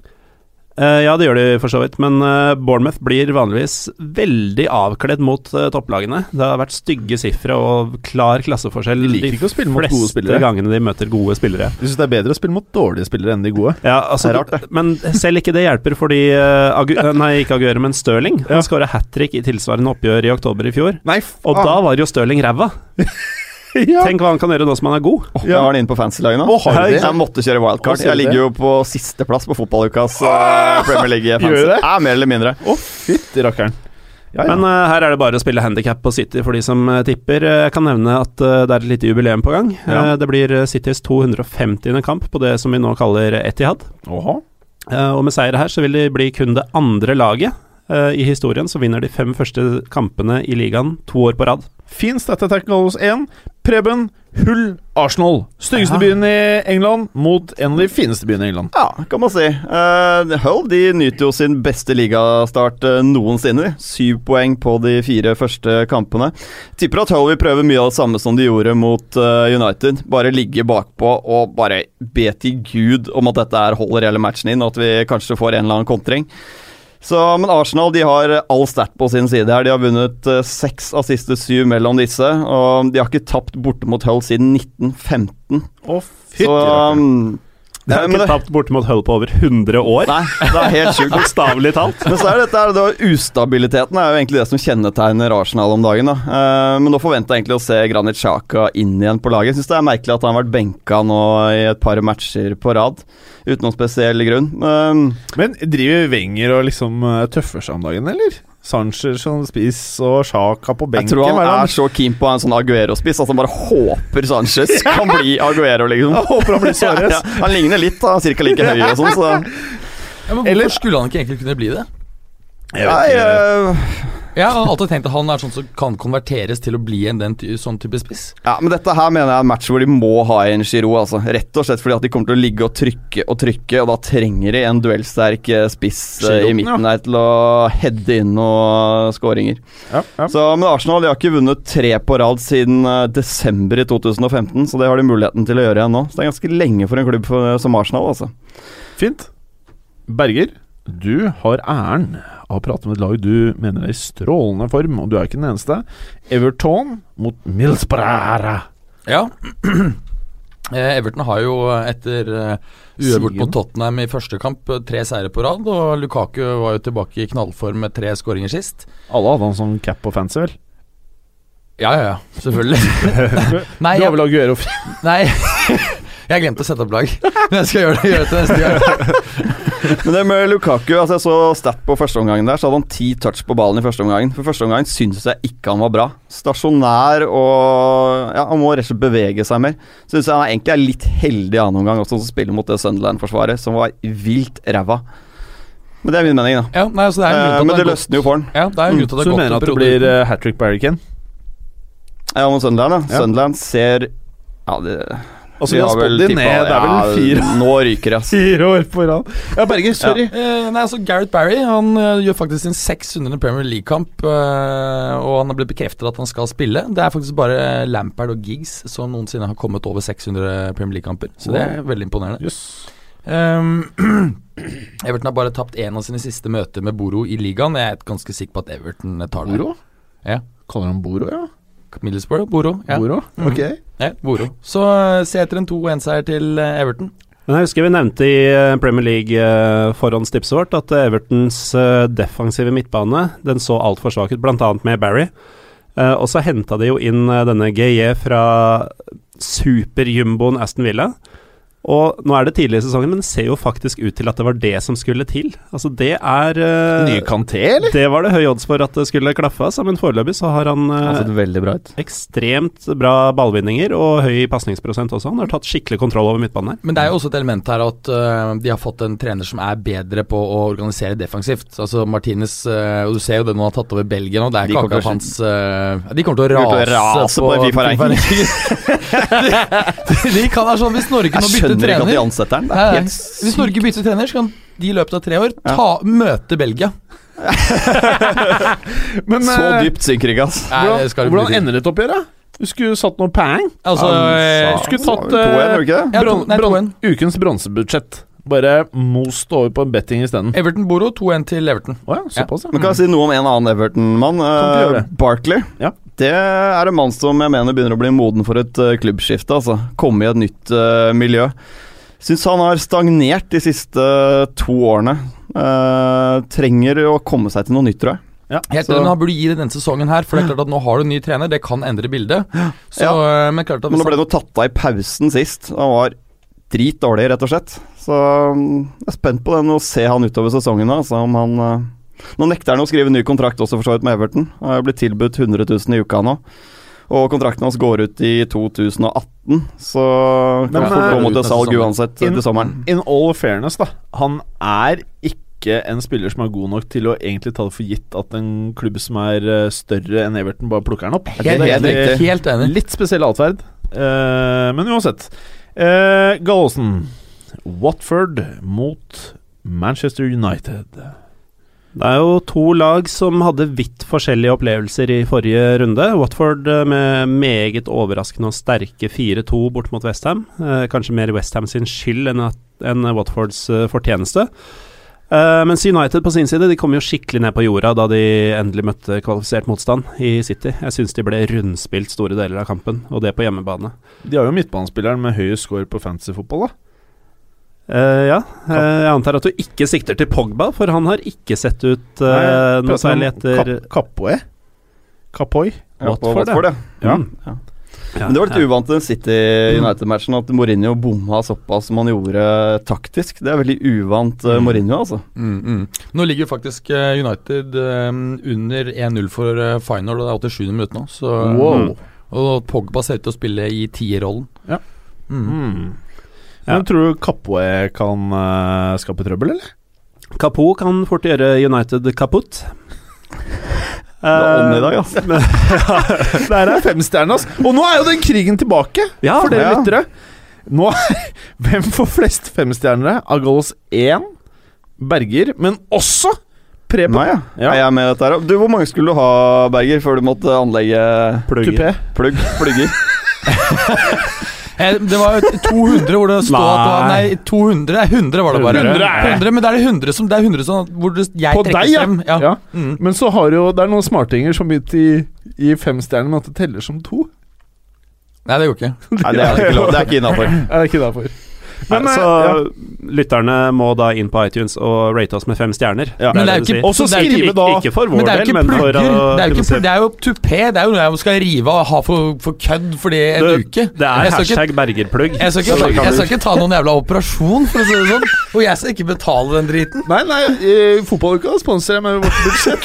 Eh, ja, det gjør de for så vidt, men eh, Bournemouth blir vanligvis veldig avkledd mot eh, topplagene. Det har vært stygge sifre og klar klasseforskjell De gode fleste gangene de møter gode spillere. De syns det er bedre å spille mot dårlige spillere enn de gode. Ja, altså, Det er rart, det. Men selv ikke det hjelper, fordi Agu Nei, ikke Aguero, men Stirling. Ja. Han skåra hat trick i tilsvarende oppgjør i oktober i fjor. Nei, Og da var jo Stirling ræva. ja. Tenk hva han kan gjøre nå som han er god. Jeg har den inne på fancy-laget nå. Det? Jeg måtte kjøre wildcard. Jeg ligger jo på sisteplass på fotballukas uh, Premier League Gjør fancy. Ja, mer eller mindre. Å, fytti rakkeren. Ja, ja. Men uh, her er det bare å spille handikap på City for de som uh, tipper. Jeg kan nevne at uh, det er et lite jubileum på gang. Ja. Det blir Citys 250. kamp på det som vi nå kaller Etihad. Eh, og med seier her så vil de bli kun det andre laget i historien som vinner de fem første kampene i ligaen to år på rad. Fin dette goals 1. Preben Hull Arsenal. Styggeste byen i England mot en av de fineste byene i England. Ja, kan man si. Uh, Hull de nyter jo sin beste ligastart eh, noensinne. Syv poeng på de fire første kampene. Tipper at Hull vil prøve mye av det samme som de gjorde mot uh, United. Bare ligge bakpå og bare be til Gud om at dette her holder hele matchen inn, og at vi kanskje får en eller annen kontring. Så, men Arsenal de har all stat på sin side her. De har vunnet eh, seks av siste syv mellom disse. Og de har ikke tapt borte mot Hull siden 1915. Å, fytti Så rakkeren. um, De har ikke det- tapt bortimot Hull på over 100 år. Nei, det er helt sjukt. Bokstavelig talt. Men så er dette da, ustabiliteten er jo egentlig det som kjennetegner Arsenal om dagen. da. Eh, men nå forventer jeg egentlig å se Granit Xhaka inn igjen på laget. Syns det er merkelig at han har vært benka nå i et par matcher på rad. Uten noen spesiell grunn. Eh, Men driver Wenger og liksom eh, tøffer seg om dagen, eller? Sanchez som spiss og Sjaka på jeg benken. tror hva er han er så keen på en sånn Aguero-spiss at han bare håper Sanchez kan bli Aguero, liksom. Jeg håper han blir Suarez. Ja, ja. Han ligner litt, da. Cirka like høy og sånn, så Ja, men hvorfor Eller- skulle han ikke egentlig kunne bli det? Jeg vet Nei, ikke. eh, Jeg har alltid tenkt at han er sånn som kan konverteres til å bli en den ty sånn type spiss. Ja, men dette her mener jeg er en match hvor de må ha en Giroud, altså. Rett og slett fordi at de kommer til å ligge og trykke og trykke, og da trenger de en duellsterk eh, spiss eh, Giroud, i midten der til å heade inn noen skåringer. Ja, ja. Så, men Arsenal de har ikke vunnet tre på rad siden eh, desember i 2015, så det har de muligheten til å gjøre igjen nå. Så det er ganske lenge for en klubb for, som Arsenal, altså. Fint. Berger, du har æren av å prate med et lag du mener er i strålende form, og du er ikke den eneste. Everton mot Millsbrara. Ja. Eh, Everton har jo etter uh, uavgjort mot Tottenham i første kamp eh, tre seire på rad, og Lukaku var jo tilbake i knallform med tre skåringer sist. Alle hadde han som cap på fancy, vel? Ja, ja, ja, selvfølgelig. nei, du har vel Aguero nei jeg glemte å sette opp lag, men jeg skal gjøre det, gjøre det til neste gang. Men det med Lukaku, altså jeg så stat på første omgangen der, så hadde han ti touch på ballen i første omgangen. For første omgangen syns jeg ikke han var bra. Stasjonær og Ja, han må rett og slett bevege seg mer. Syns jeg han egentlig er litt heldig i annen omgang, også som spiller mot det Sunderland-forsvaret, som var vilt ræva. Men det er min mening, da. Ja, nei, altså det er Eh, men det det løsner jo for han. Ja, det er grunn Så du mener at det blir uh, hat trick Barry Kane? Ja, mot Sunderland, ja. Ja. Sunderland ser Ja, det Altså, vi har vel tippa ned. Det er vel ja, Nå ryker det, fire år på rad. Ja, Berger, sorry. Eh, nei, altså Gareth Barry Han uh, gjør faktisk sin 600. Premier League-kamp, Uh, og han har blitt bekreftet at han skal spille. Det er faktisk bare Lampard og Giggs som noensinne har kommet over 600 Premier League-kamper, så det er veldig imponerende. Yes. Um, Everton har bare tapt én av sine siste møter med Boro i ligaen. Jeg er ganske sikker på at Everton tar det. Boro? Ja. Kaller han Boro, ja? Middlesbrough, Boro. Ja. Boro? Ok. Mm. Ja, Boro. Så eh, se etter en 2-1-seier til eh, Everton. Men jeg husker vi nevnte i eh, Premier League-forhåndstipset vårt at Evertons defensive midtbane Den så altfor svak ut, bl.a. med Barry. Eh, og så henta de jo inn denne GJ fra superjumboen Aston Villa. Og nå er det tidlig i sesongen, men det ser jo faktisk ut til at det var det som skulle til. Altså, det er uh, Nye Kanté, eller? Det var det høy odds for at det skulle klaffe, altså, men foreløpig så har han veldig bra ut. ekstremt bra ballvinninger og høy pasningsprosent også. Han har tatt skikkelig kontroll over midtbanen her. Men det er jo også et element her at uh, de har fått en trener som er bedre på å organisere defensivt. Altså Martinez uh, Og du ser jo det når han har tatt over Belgia nå, det er De ikke akkurat hans De kommer til å De til å rase, på, på Fifa-regningen. de, de kan være sånn Hvis Norge nå bytter skjønner ikke at de ansetter den. Nei, nei. Hvis Norge bytter trener, så kan de i løpet av tre år Ja. ta, møte Belgia. Men Så eh, dypt synker ikke, ass. Hvordan, hvordan ender dette oppgjøret? Du skulle satt noe pang. Altså Han øh, skulle tatt, eh, du Bron, bron, ukens bronsebudsjett. bare most over på en betting isteden. Everton Boro 2-1 til Everton. Oh, ja, såpass, ja. Men kan jeg si noe om en annen Everton-mann? Uh. Barkley. Ja. Det er en mann som jeg mener begynner å bli moden for et eh, klubbskifte. Altså. Komme i et nytt uh, miljø. Syns han har stagnert de siste to årene. Uh, trenger å komme seg til noe nytt, tror jeg. Helt Så- enig, Han burde gi det denne sesongen her, for det er klart at nå har du en ny trener. Det kan endre bildet. Så, Ja. eh, Men klart at Men nå ble det jo tatt av i pausen sist. Han var dritdårlig, rett og slett. Så mm, jeg er spent på den å se han utover sesongen. Altså, om han eh, Nå nekter han å skrive ny kontrakt også, for så vidt, med Everton. Han har blitt tilbudt 100 000 i uka nå. Og kontrakten hans går ut i 2018, så Men, eh, gå mot salg uansett In- til sommeren. In all fairness, da. Han er ikke en spiller som er god nok til å egentlig ta det for gitt at en klubb som er eh, større enn Everton, bare plukker han opp. helt, Det er helt, helt enig. Litt spesiell atferd, uh, men uansett. Uh, Gallosen. Watford mot Manchester United. Det er jo to lag som hadde vidt forskjellige opplevelser i forrige runde. Watford eh, med meget overraskende og sterke 4-2 bort mot Westham. Eh, kanskje mer Westham sin skyld enn, at, enn Watfords eh, fortjeneste. Eh, mens United på sin side de kom jo skikkelig ned på jorda da de endelig møtte kvalifisert motstand i City. Jeg syns de ble rundspilt store deler av kampen, og det på hjemmebane. De har jo midtbanespilleren med høyest score på fantasyfotball, da. Eh, ja, Uh, jeg antar at du ikke sikter til Pogba, for han har ikke sett ut uh, noe særlig etter Kap Kapoe? Kapoi? Watford, Watford, ja. Ja. Mm. Ja. Ja, Men det var litt ja. uvant i den City United-matchen at Mourinho bomma såpass som han gjorde taktisk. Det er veldig uvant Mm. Mourinho, altså. Mm, mm. Nå ligger jo faktisk United um, under 1-0 for final, og det er 87 minutter nå. Så, Wow. Og Pogba ser ut til å spille i tierrollen. Ja. Mm. Ja. Men tror du Kapoe kan uh, skape trøbbel, eller? Kapo kan fort gjøre United kaputt. Det er ånd i dag, altså. Der er femstjerne, altså. Og nå er jo den krigen tilbake, Ja, for dere ja. lyttere. Nå er Hvem får flest femstjernere? Agolos 1, Berger, men også Preben. Nei, ja. Ja. Er med dette her? Du, Hvor mange skulle du ha, Berger, før du måtte anlegge Tupé. plugg? Plugger? Eh, det var jo 200 hvor det stod at det var Nei, 200 Nei, 100 var det bare. 100 er 100, men det er 100 som Det er 100 som hvor det, jeg På trekkes deg, ja. frem. Ja. Ja. Mm. Men så har jo Det er noen smartinger som begynte i, i femstjernen men at det teller som to. Nei, det går ikke. Nei, det er ikke lov. Det er ikke innafor. Det? Men, så ja. lytterne må da inn på iTunes og rate oss med fem stjerner. Ja. Men det er jo ikke-. Også det er jo skrive ikke, da ikke for vår det del, men for å Det er jo, ikke, det er jo tupé. Det er jo noe jeg skal rive og ha for, for kødd fordi en Det- uke. Det er jeg skal ikke, hashtag bergerplugg. jeg skal, ikke, jeg skal ikke ta noen jævla operasjon, for å si det sånn. Og jeg skal ikke betale den driten. Nei, nei, fotballuka sponser jeg med vårt budsjett.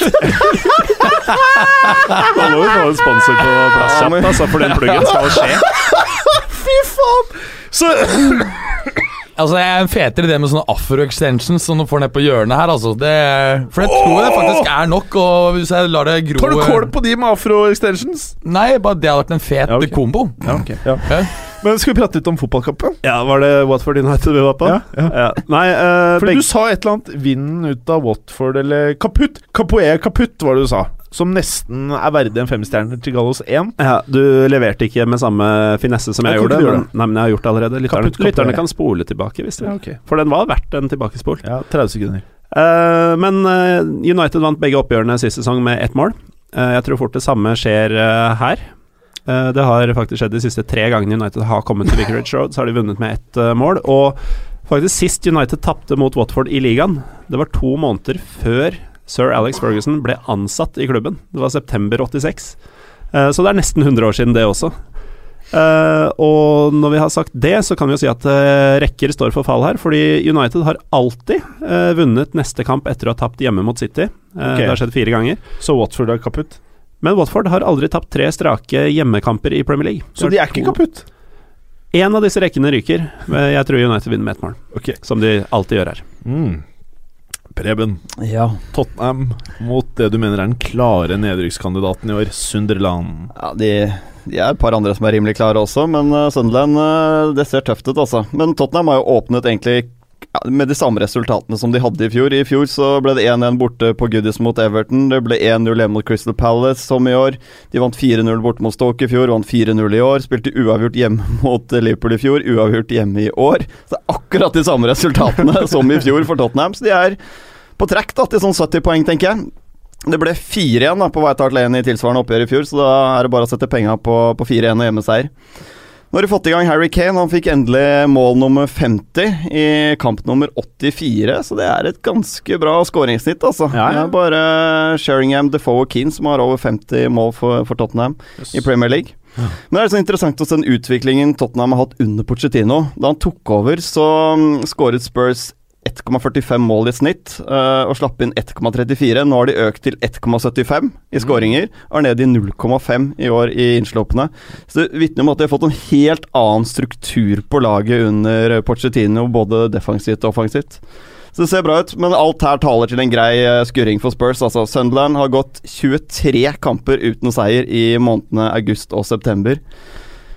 Da må vi få en sponsor på plass Ja, men- kjapt, altså, for den pluggen skal skje. Fy faen! Så Altså, Jeg er en fetere idé med sånne afro-extensions som du får ned på hjørnet her. altså det, For jeg tror det faktisk er nok. Og hvis jeg lar det gro tar du kål på de med afro-extensions? Nei, bare det hadde vært en fet Ja, okay. kombo. Ja, okay. Ja. Okay. Men skal vi prate litt om fotballkampen? Ja, Var det Watford United vi var på? Ja, ja. Nei, uh, For begge- du sa et eller annet 'vinden ut av Watford' eller 'kaputt'. Capoe kaputt, var det du sa. Som nesten er verdig en femstjerner til Gallos 1. ja, Du leverte ikke med samme finesse som jeg Jeg gjorde, men, nei, men jeg har gjort det allerede. Lytterne, Kaputt, kaputt, lytterne kan spole tilbake, hvis de Ja, vil. For den var verdt en tilbakespol. Ja, 30 sekunder. Uh, men uh, United vant begge oppgjørene sist sesong med ett mål. Uh, jeg tror fort det samme skjer her. Det har faktisk skjedd de siste tre gangene United har kommet til Vicarage Road, så har de vunnet med ett mål. Og faktisk sist United tapte mot Watford i ligaen, det var to måneder før sir Alex Ferguson ble ansatt i klubben. Det var september 86. Eh, så det er nesten 100 år siden, det også. Eh, og når vi har sagt det, så kan vi jo si at eh, rekker står for fall her. Fordi United har alltid vunnet neste kamp etter å ha tapt hjemme mot City. Okay. Det har skjedd fire ganger. Så Watford er kaputt. Men Watford har aldri tapt tre strake hjemmekamper i Premier League. Så de er ikke kaputt? Én av disse rekkene ryker. Jeg tror United vinner med ett mål, okay. som de alltid gjør her. Mm. Preben, Ja. Tottenham mot det du mener er den klare nedrykkskandidaten i år, Sunderland. ja de, de er et par andre som er rimelig klare også, men uh, Sunderland uh, det ser tøft ut, altså. Men Tottenham har jo åpnet egentlig ja, med de samme resultatene som de hadde i fjor. I fjor så ble det 1-1 borte på Goodies mot Everton. Det ble 1-0 hjemme mot Crystal Palace som i år. De vant 4-0 borte mot Stoke i fjor, vant 4-0 i år. Spilte uavgjort hjemme mot Liverpool i fjor, uavgjort hjemme i år. Så det er akkurat de samme resultatene som i fjor for Tottenham. Så de er på trekk da, til sånn 70 poeng, tenker jeg. Det ble 4 igjen da, på White Hart Lane i tilsvarende oppgjør i fjor, så da er det bare å sette penga på, på 4-1 og hjemmeseier. Nå har de fått i gang Harry Kane. Han fikk endelig mål nummer 50 i kamp nummer 84, så det er et ganske bra skåringssnitt, altså. Ja, ja. Det er bare Sheringham, Defoe og Keane som har over 50 mål for, for Tottenham i Premier League. Men det er så interessant å se den utviklingen Tottenham har hatt under Pochettino. Da han tok over, så mm, skåret Spurs 1,45 mål i snitt uh, og slapp inn 1,34. Nå har de økt til 1,75 i skåringer, og er nede i 0,5 i år i innslåpene. Så det vitner om at de har fått en helt annen struktur på laget under Pochettino, både defensivt og offensivt. Så det ser bra ut, men alt her taler til en grei eh, skurring for Spurs. Altså, Sunderland har gått 23 kamper uten seier i månedene august og september.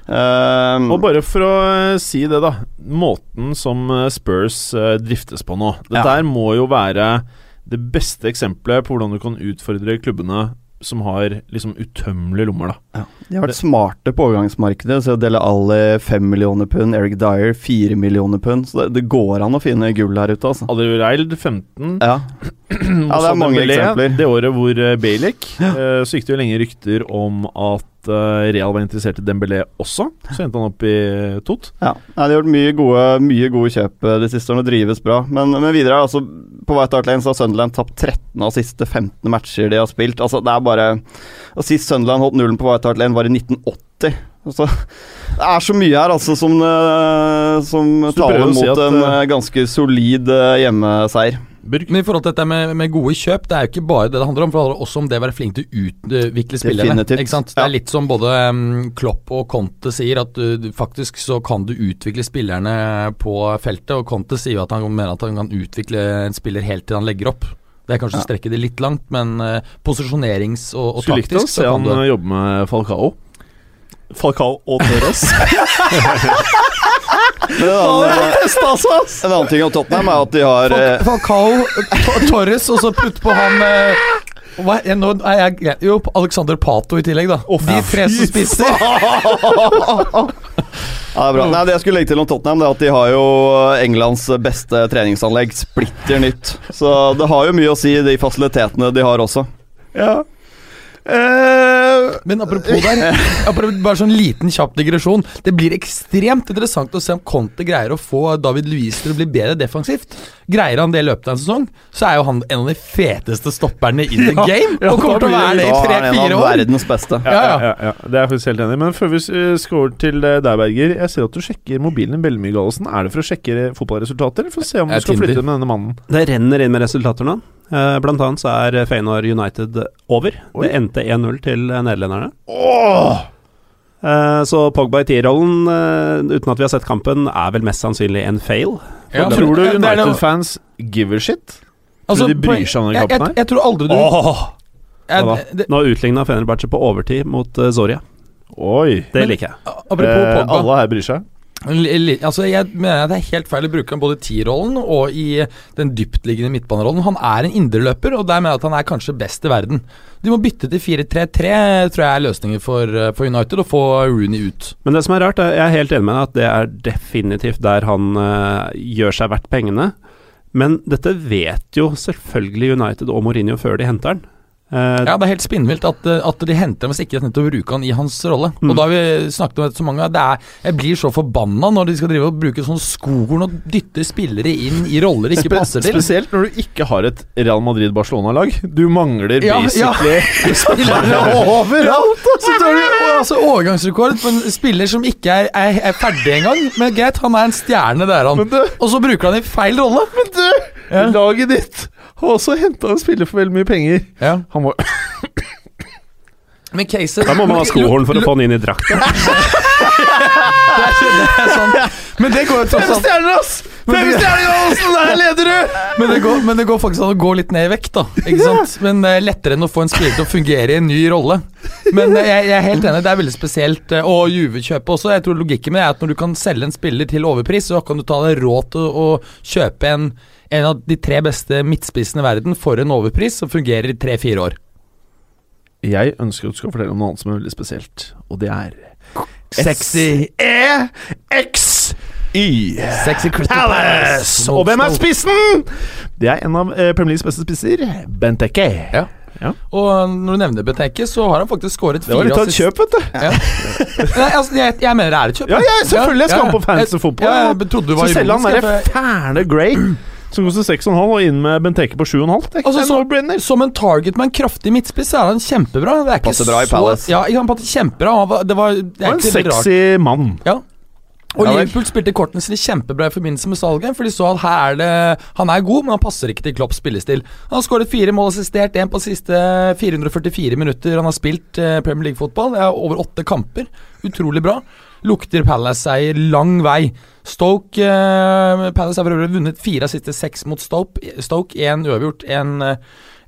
Eh, Og bare for å eh, si det, da. Måten som eh, Spurs eh, driftes på nå. Dette Ja. her må jo være det beste eksempelet på hvordan du kan utfordre klubbene som har liksom utømmelige lommer, da. De har vært smarte på overgangsmarkedet. Så Dele Alli 5 millioner pund, Eric Dyer 4 millioner pund. Så det, det går an å finne gull her ute, altså. Aldereid 15. Ja, ja det er mange Dembélé, eksempler. Det året hvor uh, Bale gikk, eh, så gikk det jo lenge rykter om at eh, Real var interessert i Dembélé også. Så endte han opp i eh, Tot. Ja, De har gjort mye gode, mye gode kjøp eh, de siste årene og drives bra. Men, men videre, altså på White Hart Lane så har Sunderland tapt 13 av siste 15 matcher de har spilt. Altså det er bare Og Sist Sunderland holdt nullen på White Hart Lane, var i 1980. Altså, det er så mye her altså som, som taler mot si at, en ganske solid hjemmeseier. Burg. Men i forhold til dette med, med gode kjøp, det er jo ikke bare det det handler om. For det handler også om det å være flink til å utvikle spillerne. Sant? Det er litt som både um, Klopp og Conte sier, at du, du, faktisk så kan du utvikle spillerne på feltet. Og Conte sier jo at han mener at han kan utvikle en spiller helt til han legger opp. Det er kanskje å Ja. strekke det litt langt, men uh, posisjonerings- og, og Skulle likt å taktisk se han jobbe med Falcao. Falcao og Torres. En annen, en annen ting om Tottenham er at de har eh, Falcao, Torres, og så putt på han eh, hva, jeg, nå er jeg. Jo, Alexander Pato i tillegg, da. De tre som spisser. Ja, det er bra. Nei, det jeg skulle legge til om Tottenham, det er at de har jo Englands beste treningsanlegg. Splitter nytt. Så det har jo mye å si, de fasilitetene de har også. ja. Eh, Men apropos der, apropos bare sånn liten kjapp digresjon. Det blir ekstremt interessant å se om Conte greier å få David Luiz til å bli bedre defensivt. Greier han det i løpet av en sesong, så er jo han en av de feteste stopperne in the game. og kommer til å være det i tre-fire av år. verdens beste. ja, Ja, ja. ja. Ja, ja, Det er jeg faktisk helt enig i. Men før vi skårer scorer til uh, deg, Berger. Jeg ser at du sjekker mobilen din veldig mye, Gallosen. Er det for å sjekke fotballresultater, eller for å se om du skal Tinder. flytte med denne mannen? Det renner inn med resultater nå. Eh, Blant annet så er Feinor United over. Det endte 1-0 til eh, nederlenderne. Eh, Så Pogba i tierrollen, eh, uten at vi har sett kampen, er vel mest sannsynlig en fail. Ja, Tror du United-fans give a shit? Altså, de bryr seg om den kampen her? jeg, jeg, jeg tror aldri du oh! det, Nå utligna Fenerbahçe på overtid mot uh, Zoria. Oi. Det liker jeg. Apropos Eh, Pogba. alle her bryr seg. Altså, jeg mener at det er helt feil å bruke ham både i T-rollen og i den dyptliggende midtbanerollen. Han er en indreløper, og der mener jeg at han er kanskje best i verden. De må bytte til 4-3-3, tror jeg er løsningen for, eh, for United, og få Rooney ut. Men det som er rart, er, jeg er helt enig med deg at det er definitivt der han uh, gjør seg verdt pengene. Men dette vet jo selvfølgelig United og Mourinho før de henter han. Eh, Ja, Det er helt spinnvilt at, eh, at de henter ham hvis ikke de til å bruke han i hans rolle. Mm. Og da har vi snakket om dette så mange ganger. Det er, jeg blir så forbanna når de skal drive og bruke sånn skogorn og dytte spillere inn i roller de ikke passer til. Spesielt når du ikke har et Real Madrid-Barcelona-lag. Du mangler Ja, ja. Spillere overalt! Så tar du altså, overgangsrekord på en spiller som ikke er, er, er ferdig engang. Men greit, han er en stjerne, det er han. Du, Og så bruker han i feil rolle. men du Ja. Laget ditt har også henta en spiller for veldig mye penger. Ja. Han må Men caset da må man ha skohorn for å få han inn i drakta. Det er, det er sånn. Men det går jo tross alt! Fem stjerner, Olsen, Der leder du! Men det, går, men det går faktisk an å gå litt ned i vekt, da. Ikke sant? Men eh, lettere enn å få en spiller til å fungere i en ny rolle. Men eh, jeg, jeg er helt enig, det er veldig spesielt. eh, Og Juve-kjøpet også. Jeg tror Logikken med det er at når du kan selge en spiller til overpris, så kan du ta deg råd til å kjøpe en, en av de tre beste midtspissene i verden for en overpris som fungerer i tre-fire år. Jeg ønsker at du skal fortelle om noe annet som er veldig spesielt, og det er Sexy S-E-X-Y. Sexy Crystal Palace! Og hvem er spissen? Det er en av eh, Premier Leagues beste spisser, Benteke. Ja. Og når du nevner Benteke, så har han faktisk skåret Det var litt av et kjøp, vet du. Nei, altså, jeg, jeg mener det er et kjøp. Ja, ja, selvfølgelig. Jeg skal Ja, han på fans og fotball. Ja, jeg trodde du var så selv han derre fæle Grey, som koster 6,5, og inn med Benteke på 7,5. Det er ikke Altså, så-. Som en target med en kraftig midtspiss, så er han kjempebra. Det er ikke Passer bra i så- Palace. Ja, han passer kjempebra. Han var- Det, er Og en rart. sexy mann. Ja. Og. Liverpool spilte kortene sine kjempebra i forbindelse med salget, for de så at her er det Han er god, men han passer ikke til Klopps spillestil. Han har skåret fire mål assistert, én på siste 444 minutter han har spilt eh, Premier League-fotball. Det er over åtte kamper. Utrolig bra. Lukter Palace-seier lang vei. Stoke eh, Palace har for øvrig vunnet fire av siste seks mot Stoke. Stoke én uavgjort, én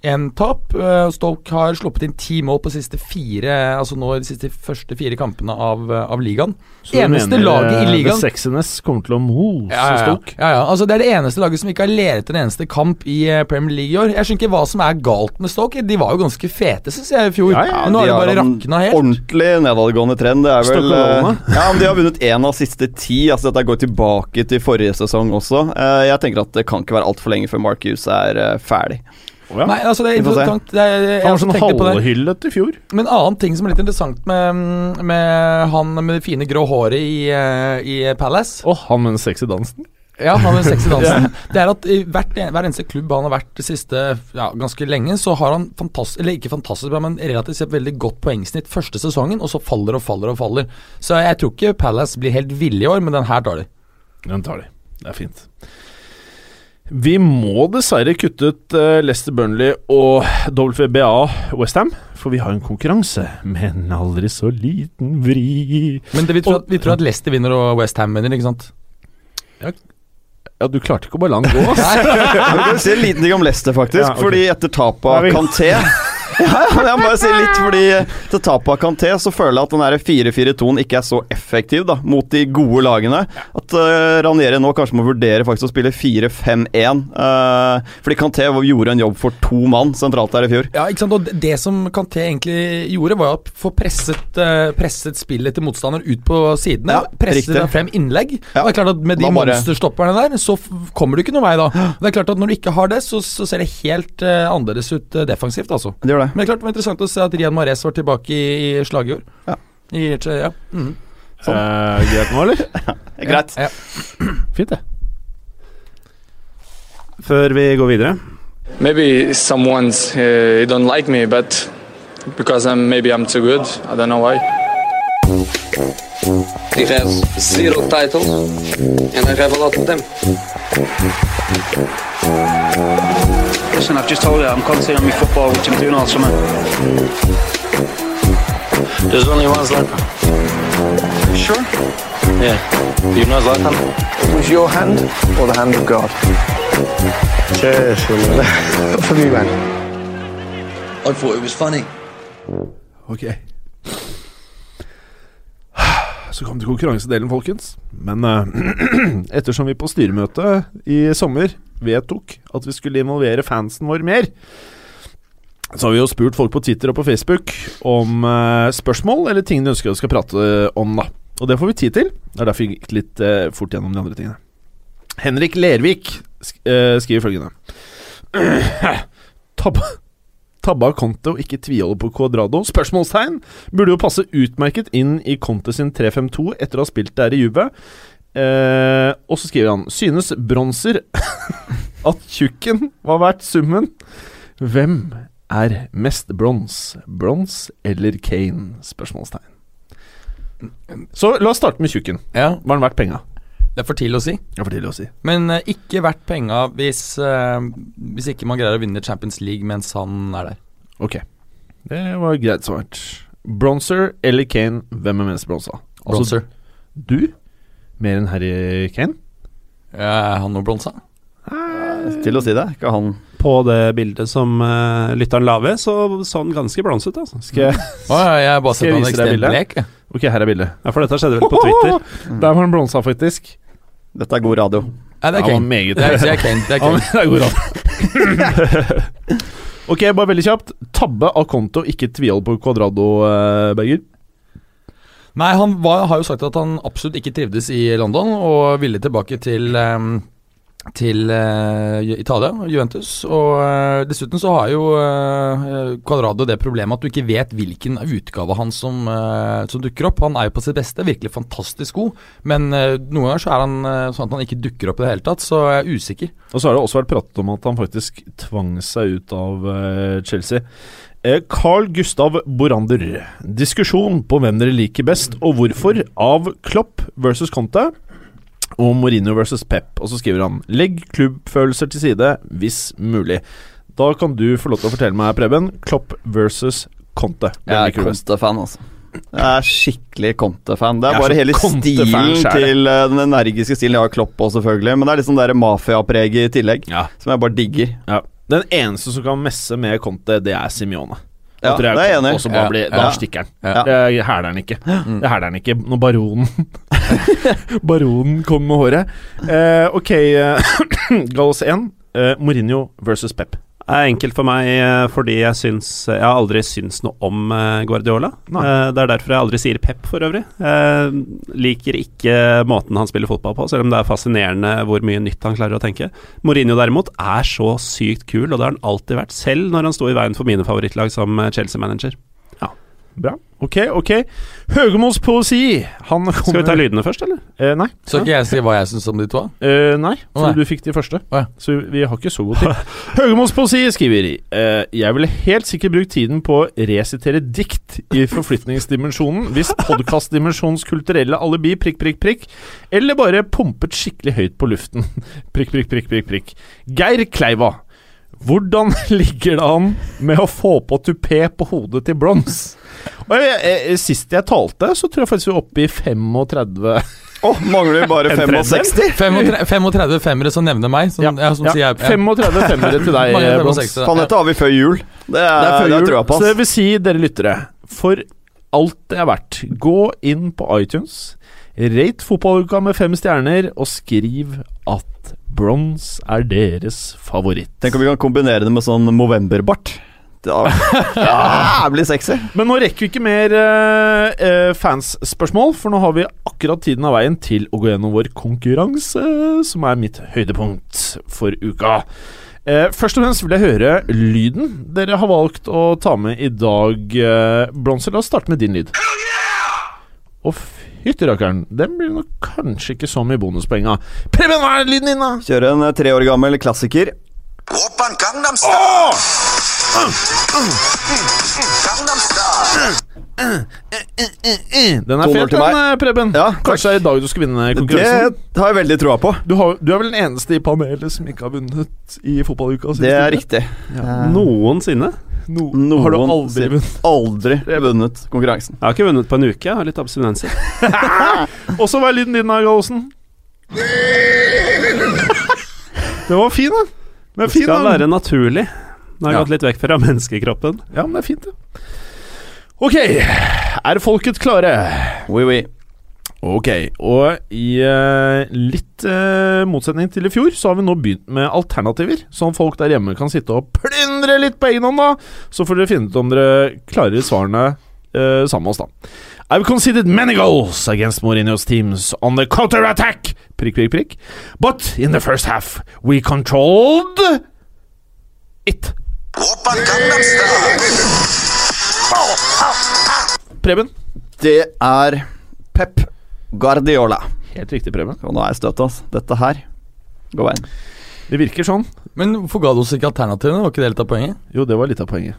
en tap. Eh, Stoke har sluppet inn ti mål på siste fire Altså nå i de siste første fire kampene av, eh, av ligaen. Så Eneste mener, laget i eh, ligaen- Sexiness kommer til å mose Ja, ja. Stoke? ja, ja. Altså, det er det eneste laget som ikke har leret en eneste kamp i Premier League i år. Jeg skjønner ikke hva som er galt med Stoke. De var jo ganske fete, syns jeg, i fjor. Ja, ja, nå har de bare rakna helt. Ordentlig nedadgående trend. Det er vel Ja, men De har vunnet én av siste ti. Altså Dette går tilbake til forrige sesong også. Jeg tenker at det kan ikke være altfor lenge før Mark Hughes er ferdig. Å, ja. Nei, altså det er interessant. Det er, jeg Han var sånn halvhyllet i fjor. Men en annen ting som er litt interessant med, med han med det fine grå håret i, eh, i Palace Og han med den sexy dansen. Ja, han med den sexy dansen. Det er at i hvert, hver eneste klubb han har vært det siste ja, ganske lenge, så har han fantastisk Eller ikke fantastisk bra, men relativt sett veldig godt poengsnitt første sesongen, og så faller og faller og faller. Så jeg tror ikke Palace blir helt ville i år, men den her tar de. Den tar de. Det er fint. Vi må dessverre kutte ut eh, Leicester Burnley og WBA Westham, for vi har en konkurranse med en aldri så liten vri. Men det, vi, tror at, vi tror at Leicester vinner og West Ham vinner, ikke sant? Ja, du klarte ikke å bare la den gå, ass. Jeg kan si en liten ting om Leicester, faktisk. Ja, okay. Fordi etter tapet Ja, av Kanté ja, jeg må bare si litt, fordi til tapet av Kanté så føler jeg at den 4-4-2-en ikke er så effektiv da mot de gode lagene. At uh, Ranieri nå kanskje må vurdere faktisk å spille 4-5-1. Uh, fordi Kanté gjorde en jobb for to mann sentralt der i fjor. Ja, ikke sant? Og det- som Kanté egentlig gjorde, var å få presset, uh, presset spillet til motstander ut på sidene. Ja, presset frem innlegg. Ja. Og det er klart at Med de Da bare- monsterstopperne der, så kommer du ikke noen vei da. Det er klart at Når du ikke har det, så, så ser det helt uh, annerledes ut eh, defensivt, altså. Det gjør det. Men det er klart det var interessant å se at Rian Mares var tilbake i, i slagjord. Ja. I, ja. mhm. Eh, greit nå, eller? Greit. Ja. Fint, det. Før vi går videre Maybe someone's uh, don't like me, but because I'm maybe I'm too good. I don't know why. He has zero titles, and I have a lot of them. Listen, I've just told you I'm concentrating on my football, which I'm doing all summer. There's only one Zlatan. Sure. Yeah. You know Zlatan? It was your hand or the hand of God? Cheers. For me, man. I thought it was funny. Ok. Så kom det konkurransedelen, folkens. Men uh, ettersom vi på styremøtet i sommer vedtok at vi skulle involvere fansen vår mer, så har vi jo spurt folk på Twitter og på Facebook om eh, spørsmål eller ting de ønsker vi skal prate om, da. Og det får vi tid til. Det er derfor vi gikk litt eh, fort gjennom de andre tingene. Henrik Lervik sk eh, skriver følgende Tabba Tabba Conte og ikke tviholde på Cuadrado? Spørsmålstegn. Burde jo passe utmerket inn i Conte sin 3-5-2 etter å ha spilt der i Juve. Eh, og så skriver han Synes Bronser at tjukken var verdt summen? Hvem er mest brons? Brons eller Kane? Spørsmålstegn. Så la oss starte med tjukken. ja. Var den verdt penga? Det er for tidlig å si. Det er for tidlig å si. Men eh, ikke verdt penga hvis, eh, hvis ikke man greier å vinne Champions League mens han er der. Ok. Det var greit svart. Bronzer eller Kane, hvem er mest bronsa? Altså, Bronzer. Du? Mer enn Harry Kane? Ja, han noe bronsa? Til å si det. Ikke han På det bildet som uh, lytteren la ved, så så han ganske blonset ut, altså. Skal jeg, oh, ja, jeg har bare Skal sett han vise deg ekstremt bildet? blek. Ok, her er bildet. Ja, for dette skjedde vel på Twitter. Der var han blonsa, faktisk. Dette er god radio. Nei, det er Kane. Det er, det er Kane. Det er Kane. det er god radio. ok, bare veldig kjapt. Tabbe av konto, ikke tvihold på Kvadrado, uh, Berger. Nei, han var, har jo sagt at han absolutt ikke trivdes i London, og ville tilbake til um, til uh, Italia, Juventus. Og uh, dessuten så har jo uh, det problemet at du ikke vet hvilken utgave han som, som dukker opp. Han er jo på sitt beste, virkelig fantastisk god, men noen ganger så er han sånn at han ikke dukker opp i det hele tatt, så jeg er usikker. Og så har det også vært pratet om at han faktisk tvang seg ut av Chelsea. Eh, Carl Gustav Borander. Diskusjon på hvem dere liker best, og hvorfor, av Klopp versus Conte og Mourinho versus Pep. Og så skriver han 'legg klubbfølelser til side, hvis mulig'. Da kan du få lov til å fortelle meg, Preben. Klopp versus Conte. Jeg er? Conte-fan, altså. Jeg er skikkelig Conte-fan. Det er er bare hele stilen til eh, den energiske stilen. Jeg har Klopp òg, selvfølgelig, men det er litt sånn der mafiapreget i tillegg, Ja. som jeg bare digger. Ja. Den eneste som kan messe med Conte, det er Simione. Ja, det er jeg enig i. Ja, blir, Da ja. stikker han. Ja. Det hæler han ikke. Det hæler han ikke når baronen Baronen kommer med håret. Eh, ok, uh, Gallos 1. eh, Mourinho versus Pep. Det er enkelt for meg eh, fordi jeg syns Jeg har aldri syns noe om eh, Guardiola. Nei. Eh, Det er derfor jeg aldri sier Pep, for øvrig. Jeg liker ikke måten han spiller fotball på, selv om det er fascinerende hvor mye nytt han klarer å tenke. Mourinho derimot er så sykt kul, og det har han alltid vært, selv når han sto i veien for mine favorittlag som Chelsea-manager. Bra. Ok, ok. Høgemos poesi. Han kommer Skal vi ta lydene først, eller? Eh, nei. Så ikke jeg si hva jeg syns om de to? Eh, nei, for nei. du fikk de første. Ja. Så vi har ikke så god tid. Høgemos poesi skriver eh, Jeg ville helt sikkert brukt tiden på å resitere dikt i forflytningsdimensjonen hvis podkastdimensjonens kulturelle alibi prikk, prikk, prikk, eller bare pumpet skikkelig høyt på luften. prikk, prikk, prikk, prikk, prikk. Geir Kleiva. Hvordan ligger det an med å få på tupé på hodet til Bronze? Og jeg, jeg, Sist jeg talte, så tror jeg faktisk vi er oppe i 35 Å, mangler vi bare 65? 35, 35 femmere som nevner meg. Som, ja, som sier jeg, 35 femmere til deg, Bronze. Faen, dette har vi før jul. Det er, Det er før det jul, så det vil si, dere lyttere, for alt det er verdt, gå inn på iTunes, rate fotballuka med fem stjerner, og skriv at Bronze er deres favoritt. Tenk om vi kan kombinere det med sånn Movember-bart. det blir sexy. Men nå rekker vi ikke mer eh, eh, fansspørsmål, for nå har vi akkurat tiden av veien til å gå gjennom vår konkurranse, som er mitt høydepunkt for uka. Eh, først og fremst vil jeg høre lyden dere har valgt å ta med i dag. Eh, Bronser, la oss starte med din lyd. Å, fytti rakkeren. Den blir nok kanskje ikke så mye bonuspoeng av. Preben, hva er lyden din, da? Kjøre en eh, tre år gammel klassiker. Den er 2-0 fet, den, Preben. Ja, Kanskje det er i dag du skal vinne konkurransen? Det har jeg veldig troa på. Du, har, du er vel den eneste i panelet som ikke har vunnet i fotballuka? Det er riktig. riktig. Noensinne. No, Noen har du aldri vunnet? Aldri vunnet konkurransen. Jeg har ikke vunnet på en uke, jeg har litt abstinenser. Og så hva er lyden din, da, Gallosen? Det var fin. Den er Det skal være naturlig. Nå har jeg Ja. gått litt vekk fra menneskekroppen. Ja, men det er fint, det. Ok, er folket klare? Oui, oui. Ok, og i eh, litt eh, motsetning til i fjor, så har vi nå begynt med alternativer. Sånn folk der hjemme kan sitte og plyndre litt på egen hånd, da. Så får dere finne ut om dere klarer svarene eh, sammen med oss, da. I've conceded many goals against Mourinho's teams on the counter-attack, prikk, prikk, prikk. But in the first half, we controlled it. Preben? Det er Pep Guardiola. Helt riktig, Preben. Og nå er jeg støtt, altså. Dette her går veien. Det virker sånn. Men hvorfor ga du oss ikke alternativene? Var ikke det litt av poenget? Jo, det var litt av poenget.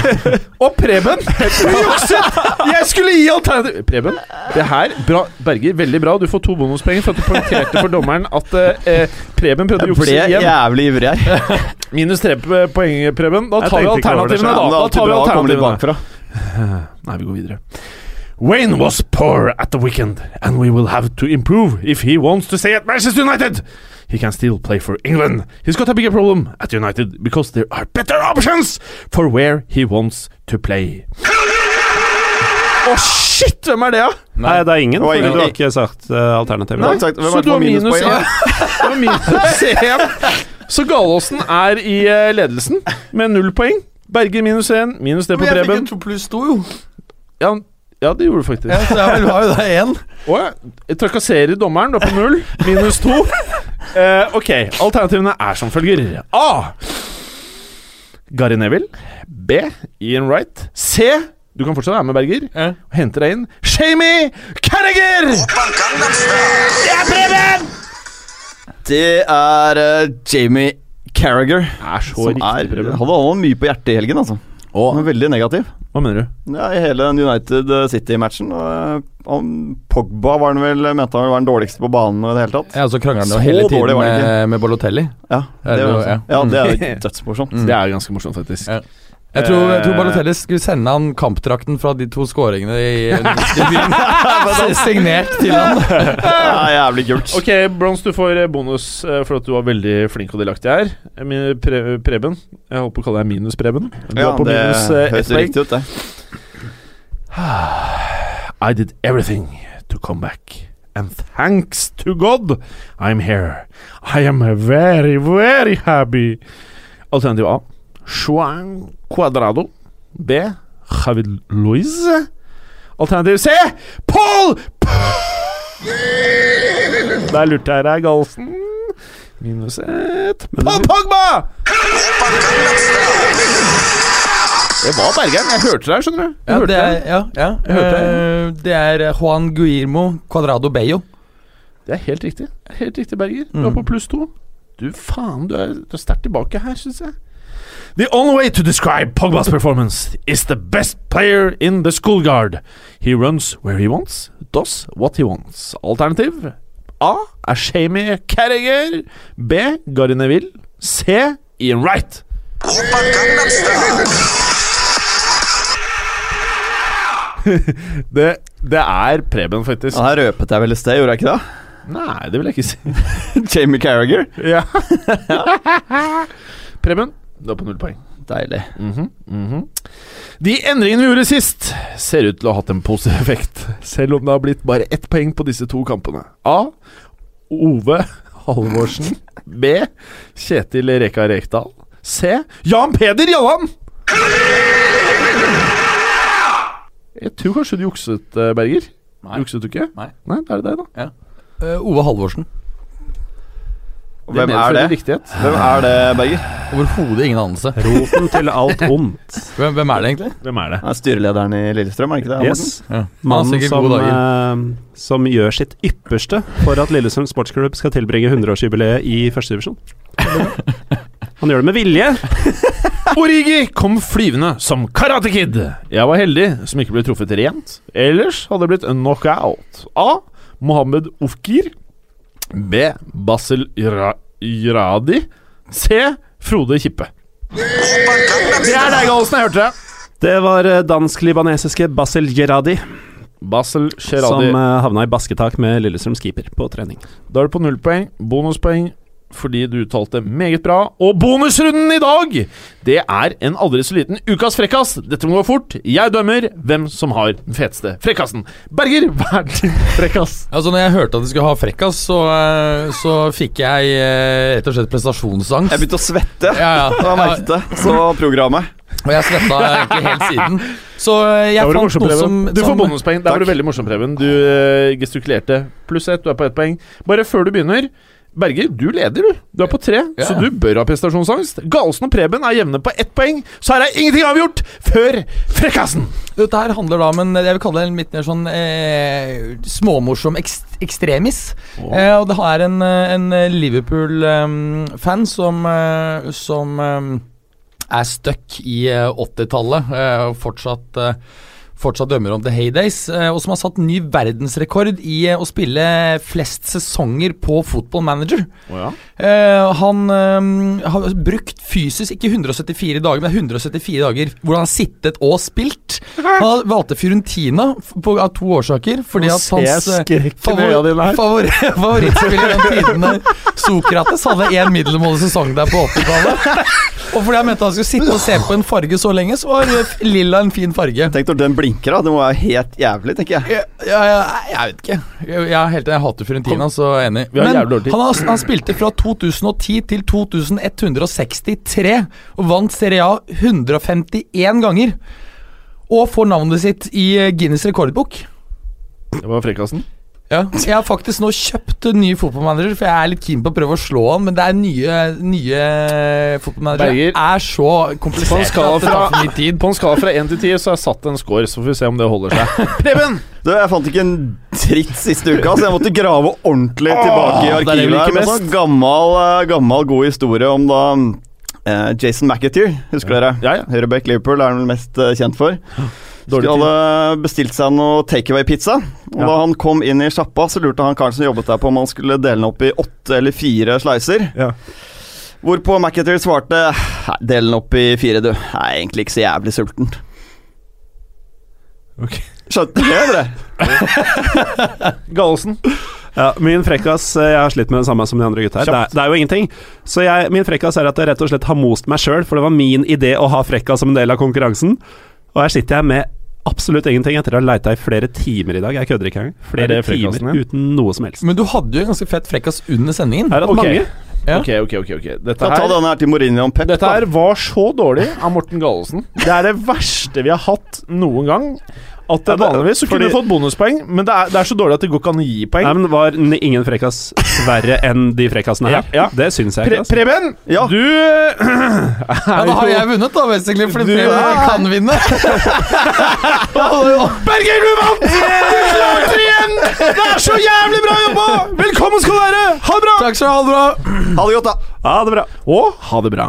og Preben! Du jukset! Jeg skulle gi alternativ Preben, det her bra, Berger, veldig bra. Du får to bonuspoeng for at du poengterte for dommeren at eh, Preben prøvde å Jeg jukse ble jævlig ivrig her. Minus tre poeng, Preben. Da tar vi alternativene, da. Da tar vi alternativene. Nei, vi går videre. Wayne was poor at the weekend, and we will have to improve if he wants to stay at Manchester United. He can still play for England. He's got a bigger problem at United because there are better options for where he wants to play. Å, shit! Hvem er det, da? Nei, det er ingen. Det ingen. du har ikke sagt uh, alternativet. Nei. sagt, så du har minus én. Minus én. Så Galåsen er i uh, ledelsen med null poeng. Berger minus én, minus det på Men jeg fikk jo en to pluss to, jo. Ja, ja, det gjorde du faktisk. Ja, så jeg har jo da én. Oh, ja. Trakasserer dommeren, du er på null. Minus to. Eh, ok, alternativene er som følger. A. Gary Neville. B. Ian Wright. C. Du kan fortsatt være med, Berger. Ja. Og hente deg inn Shamey Carragher! Det er Preben! Det er uh, Jamie Carragher. Er så Som riktig, er, Preben. hadde han mye på hjertet i helgen, altså. Han er veldig negativ. Hva mener du? Ja, I hele den United City-matchen. og, eh, Pogba var den vel, mente han var den dårligste på banen i det hele tatt. Ja, så krangler han jo hele tiden dårlig med, med Balotelli. Ja, det, det var, var- ja. ja, det er dødsmorsomt. Mm. Det er ganske morsomt, faktisk. Ja. Jeg tror, jeg tror Eh, Balotelli skulle sende han kampdrakten fra de to skåringene i byen. Signert til han. Ja, jævlig kult. Ok, Brons, du får eh, bonus eh, for at du var veldig flink og delaktig her. Min- Pre Preben. Jeg holdt på å kalle deg Minus-Preben. Du Ja, på det minus ett riktig ut, det. I did everything to come back. And thanks to God, I'm here. I am very, very happy. Alternativ A. Juan Cuadrado. B. Javid Luiz. Alternativ C. Paul Der lurte jeg deg, Galsen. Minus ett. Paul Pogba! Det var Bergeren. Jeg hørte deg, skjønner du. Jeg Ja, det er, ja, ja. Jeg hørte Eh, det er Juan Guirmo Cuadrado Bello. Det er helt riktig. Helt riktig, Berger. Du er Mm. på pluss to. Du faen, du er, du er sterkt tilbake her, syns jeg. The only way to describe Pogba's performance is the best player in the school guard. He runs where he wants, does what he wants. Alternativ A er Carriger. Carragher. B. Gary Neville. C. Ian Wright. det, det er Preben, faktisk. Ja, her røpet jeg vel i sted, gjorde jeg ikke det? Nei, det vil jeg ikke si. Jamie Carragher. Ja. Preben, du er på null poeng. Deilig. Mhm, mhm. De endringene vi gjorde sist, ser ut til å ha hatt en positiv effekt, selv om det har blitt bare ett poeng på disse to kampene. A. Ove Halvorsen. B. Kjetil Reka Rekdal. C. Jan Peder Jallan! Jeg tror kanskje du jukset, eh, Berger. Nei. Jukset du ikke? Nei. Nei, da er det deg, da. Eh, Ove Halvorsen. Og Hvem er det? Riktighet. Hvem er det, Berger? Overhodet ingen anelse. Roten til alt ondt. Hvem, hvem er det egentlig? Hvem er det? Ja, er styrelederen i Lillestrøm, er ikke det? Yes. Ja. Mannen som, uh, eh, som gjør sitt ypperste for at Lillestrøm Sportsklubb skal tilbringe 100-årsjubileet i førstedivisjon. Han gjør det med vilje. Origi kom flyvende som Karate Kid. Jeg var heldig som ikke ble truffet rent. Ellers hadde det blitt en knockout. A. Mohammed Ofkir. B. Basel Ira- Iradi. C. Frode Kippe. Det er deg, Gallosen. Jeg hørte det. Det var eh, dansk-libanesiske Basel Geradi Basel Geradi. som eh, havna i basketak med Lillestrøms keeper på trening. Da er du på null poeng. Bonuspoeng fordi du uttalte meget bra. Og bonusrunden i dag! Det er en aldri så liten ukas frekkas. Dette må gå fort. Jeg dømmer hvem som har den feteste frekkasen. Berger, hva er din frekkas? Altså når jeg hørte at de skulle ha frekkas, så, eh, så fikk jeg eh, rett og slett prestasjonsangst. Jeg begynte å svette. Ja, ja. Jeg merket det. Så programmet. Og jeg svetta egentlig helt siden. Så eh, jeg fant morsom, noe som, som Du får bonuspoeng. Der var du veldig morsom, Preben. Du gestikulerte. Pluss ett, du er på ett poeng. Bare før du begynner Berger, du leder, du. Du er på tre, Ja. så du bør ha prestasjonsangst. Galesen og Preben er jevne på ett poeng, så her er ingenting avgjort før frekkasen! Dette her handler da om en Jeg vil kalle det en litt mer sånn eh, småmorsom ekst ekstremis. Eh, og det er en, eh, en Liverpool-fan som, eh, som eh, er stuck i eh, 80-tallet eh, og fortsatt eh, fortsatt dømmer om The Heydays, eh, og som har satt ny verdensrekord i eh, å spille flest sesonger på Football Manager. Oh ja. Eh, han har brukt fysisk ikke 174 dager, men 174 dager hvor han har sittet og spilt. Han valgte Fiorentina av to årsaker. Fordi at jeg hans favor favor favorittspiller gjennom tidene, Sokrates, hadde én middelmådig sesong der på 80-tallet. Og fordi han mente han skulle sitte og se på en farge så lenge, så var lilla en fin farge. Tenk når den blinker, da. Det må være helt jævlig, tenker jeg. Ja, ja, jeg vet ikke. Jeg, jeg, helt, jeg hater Fiorentina, så enig. Men han, har, han spilte fra 2010 til 2163 og vant Serie A 151 ganger. Og får navnet sitt i Guinness rekordbok. Det var frekkasen. Ja. Jeg har faktisk nå kjøpt nye ny fotballmanager, for jeg er litt keen på å prøve å slå han, men det er nye, nye fotballmanagere er så komplisert skala at det tar for mye tid. på en skala fra 1 til 10 så har jeg satt en score, så får vi se om det holder seg. Preben! Du, jeg fant ikke en dritt siste uka, så jeg måtte grave ordentlig tilbake i arkivet. her med sånn gammel, eh, gammel, god historie om da eh, Jason McAteer, husker dere? Ja, ja. Høyrebekk Liverpool er han vel mest eh, kjent for. Dårlig De hadde bestilt seg noe takeaway-pizza. Og Ja. Da han kom inn i sjappa, så lurte han karen som jobbet der på om han skulle dele den opp i åtte eller fire slicer. Ja. Hvorpå McAteer svarte Nei, del den opp i fire, du. Jeg er egentlig ikke så jævlig sulten. Okay. Skjønte dere det? Gallosen. Ja, min frekkas eh, Jeg har slitt med det samme som de andre gutta her. Det er, det er jo ingenting. Så jeg, min frekkas er at jeg rett og slett har most meg sjøl, for det var min idé å ha frekkas som en del av konkurransen. Og her sitter jeg med absolutt ingenting etter å ha leita i flere timer i dag. Jeg kødder ikke engang. Er Flere timer ja. uten noe som helst. Men du hadde jo en ganske fett frekkas under sendingen. Her er det Ok. mange. Ja. Ok, ok, ok. okay. Dette her, denne her til Mourinho Pep. dette her var så dårlig av Morten Gallesen. Det er det verste vi har hatt noen gang. At det Ja, det- Vanligvis så kunne du fått bonuspoeng, men det er, det er så dårlig at det går ikke an å gi poeng. Nei, men Var ingen frekkas verre enn de frekkasene her? Ja, ja. Det syns jeg Pre. Altså. Preben, Ja. du Ja, da har jeg vunnet, da, basically, fordi Du- Preben kan vinne. Berger, du vant! Du klarte det igjen! Det er så jævlig bra jobba! Velkommen skal du være! Ha det bra! Takk skal du ha, det bra. Ha det godt, da. Ha det bra. Og ha det bra.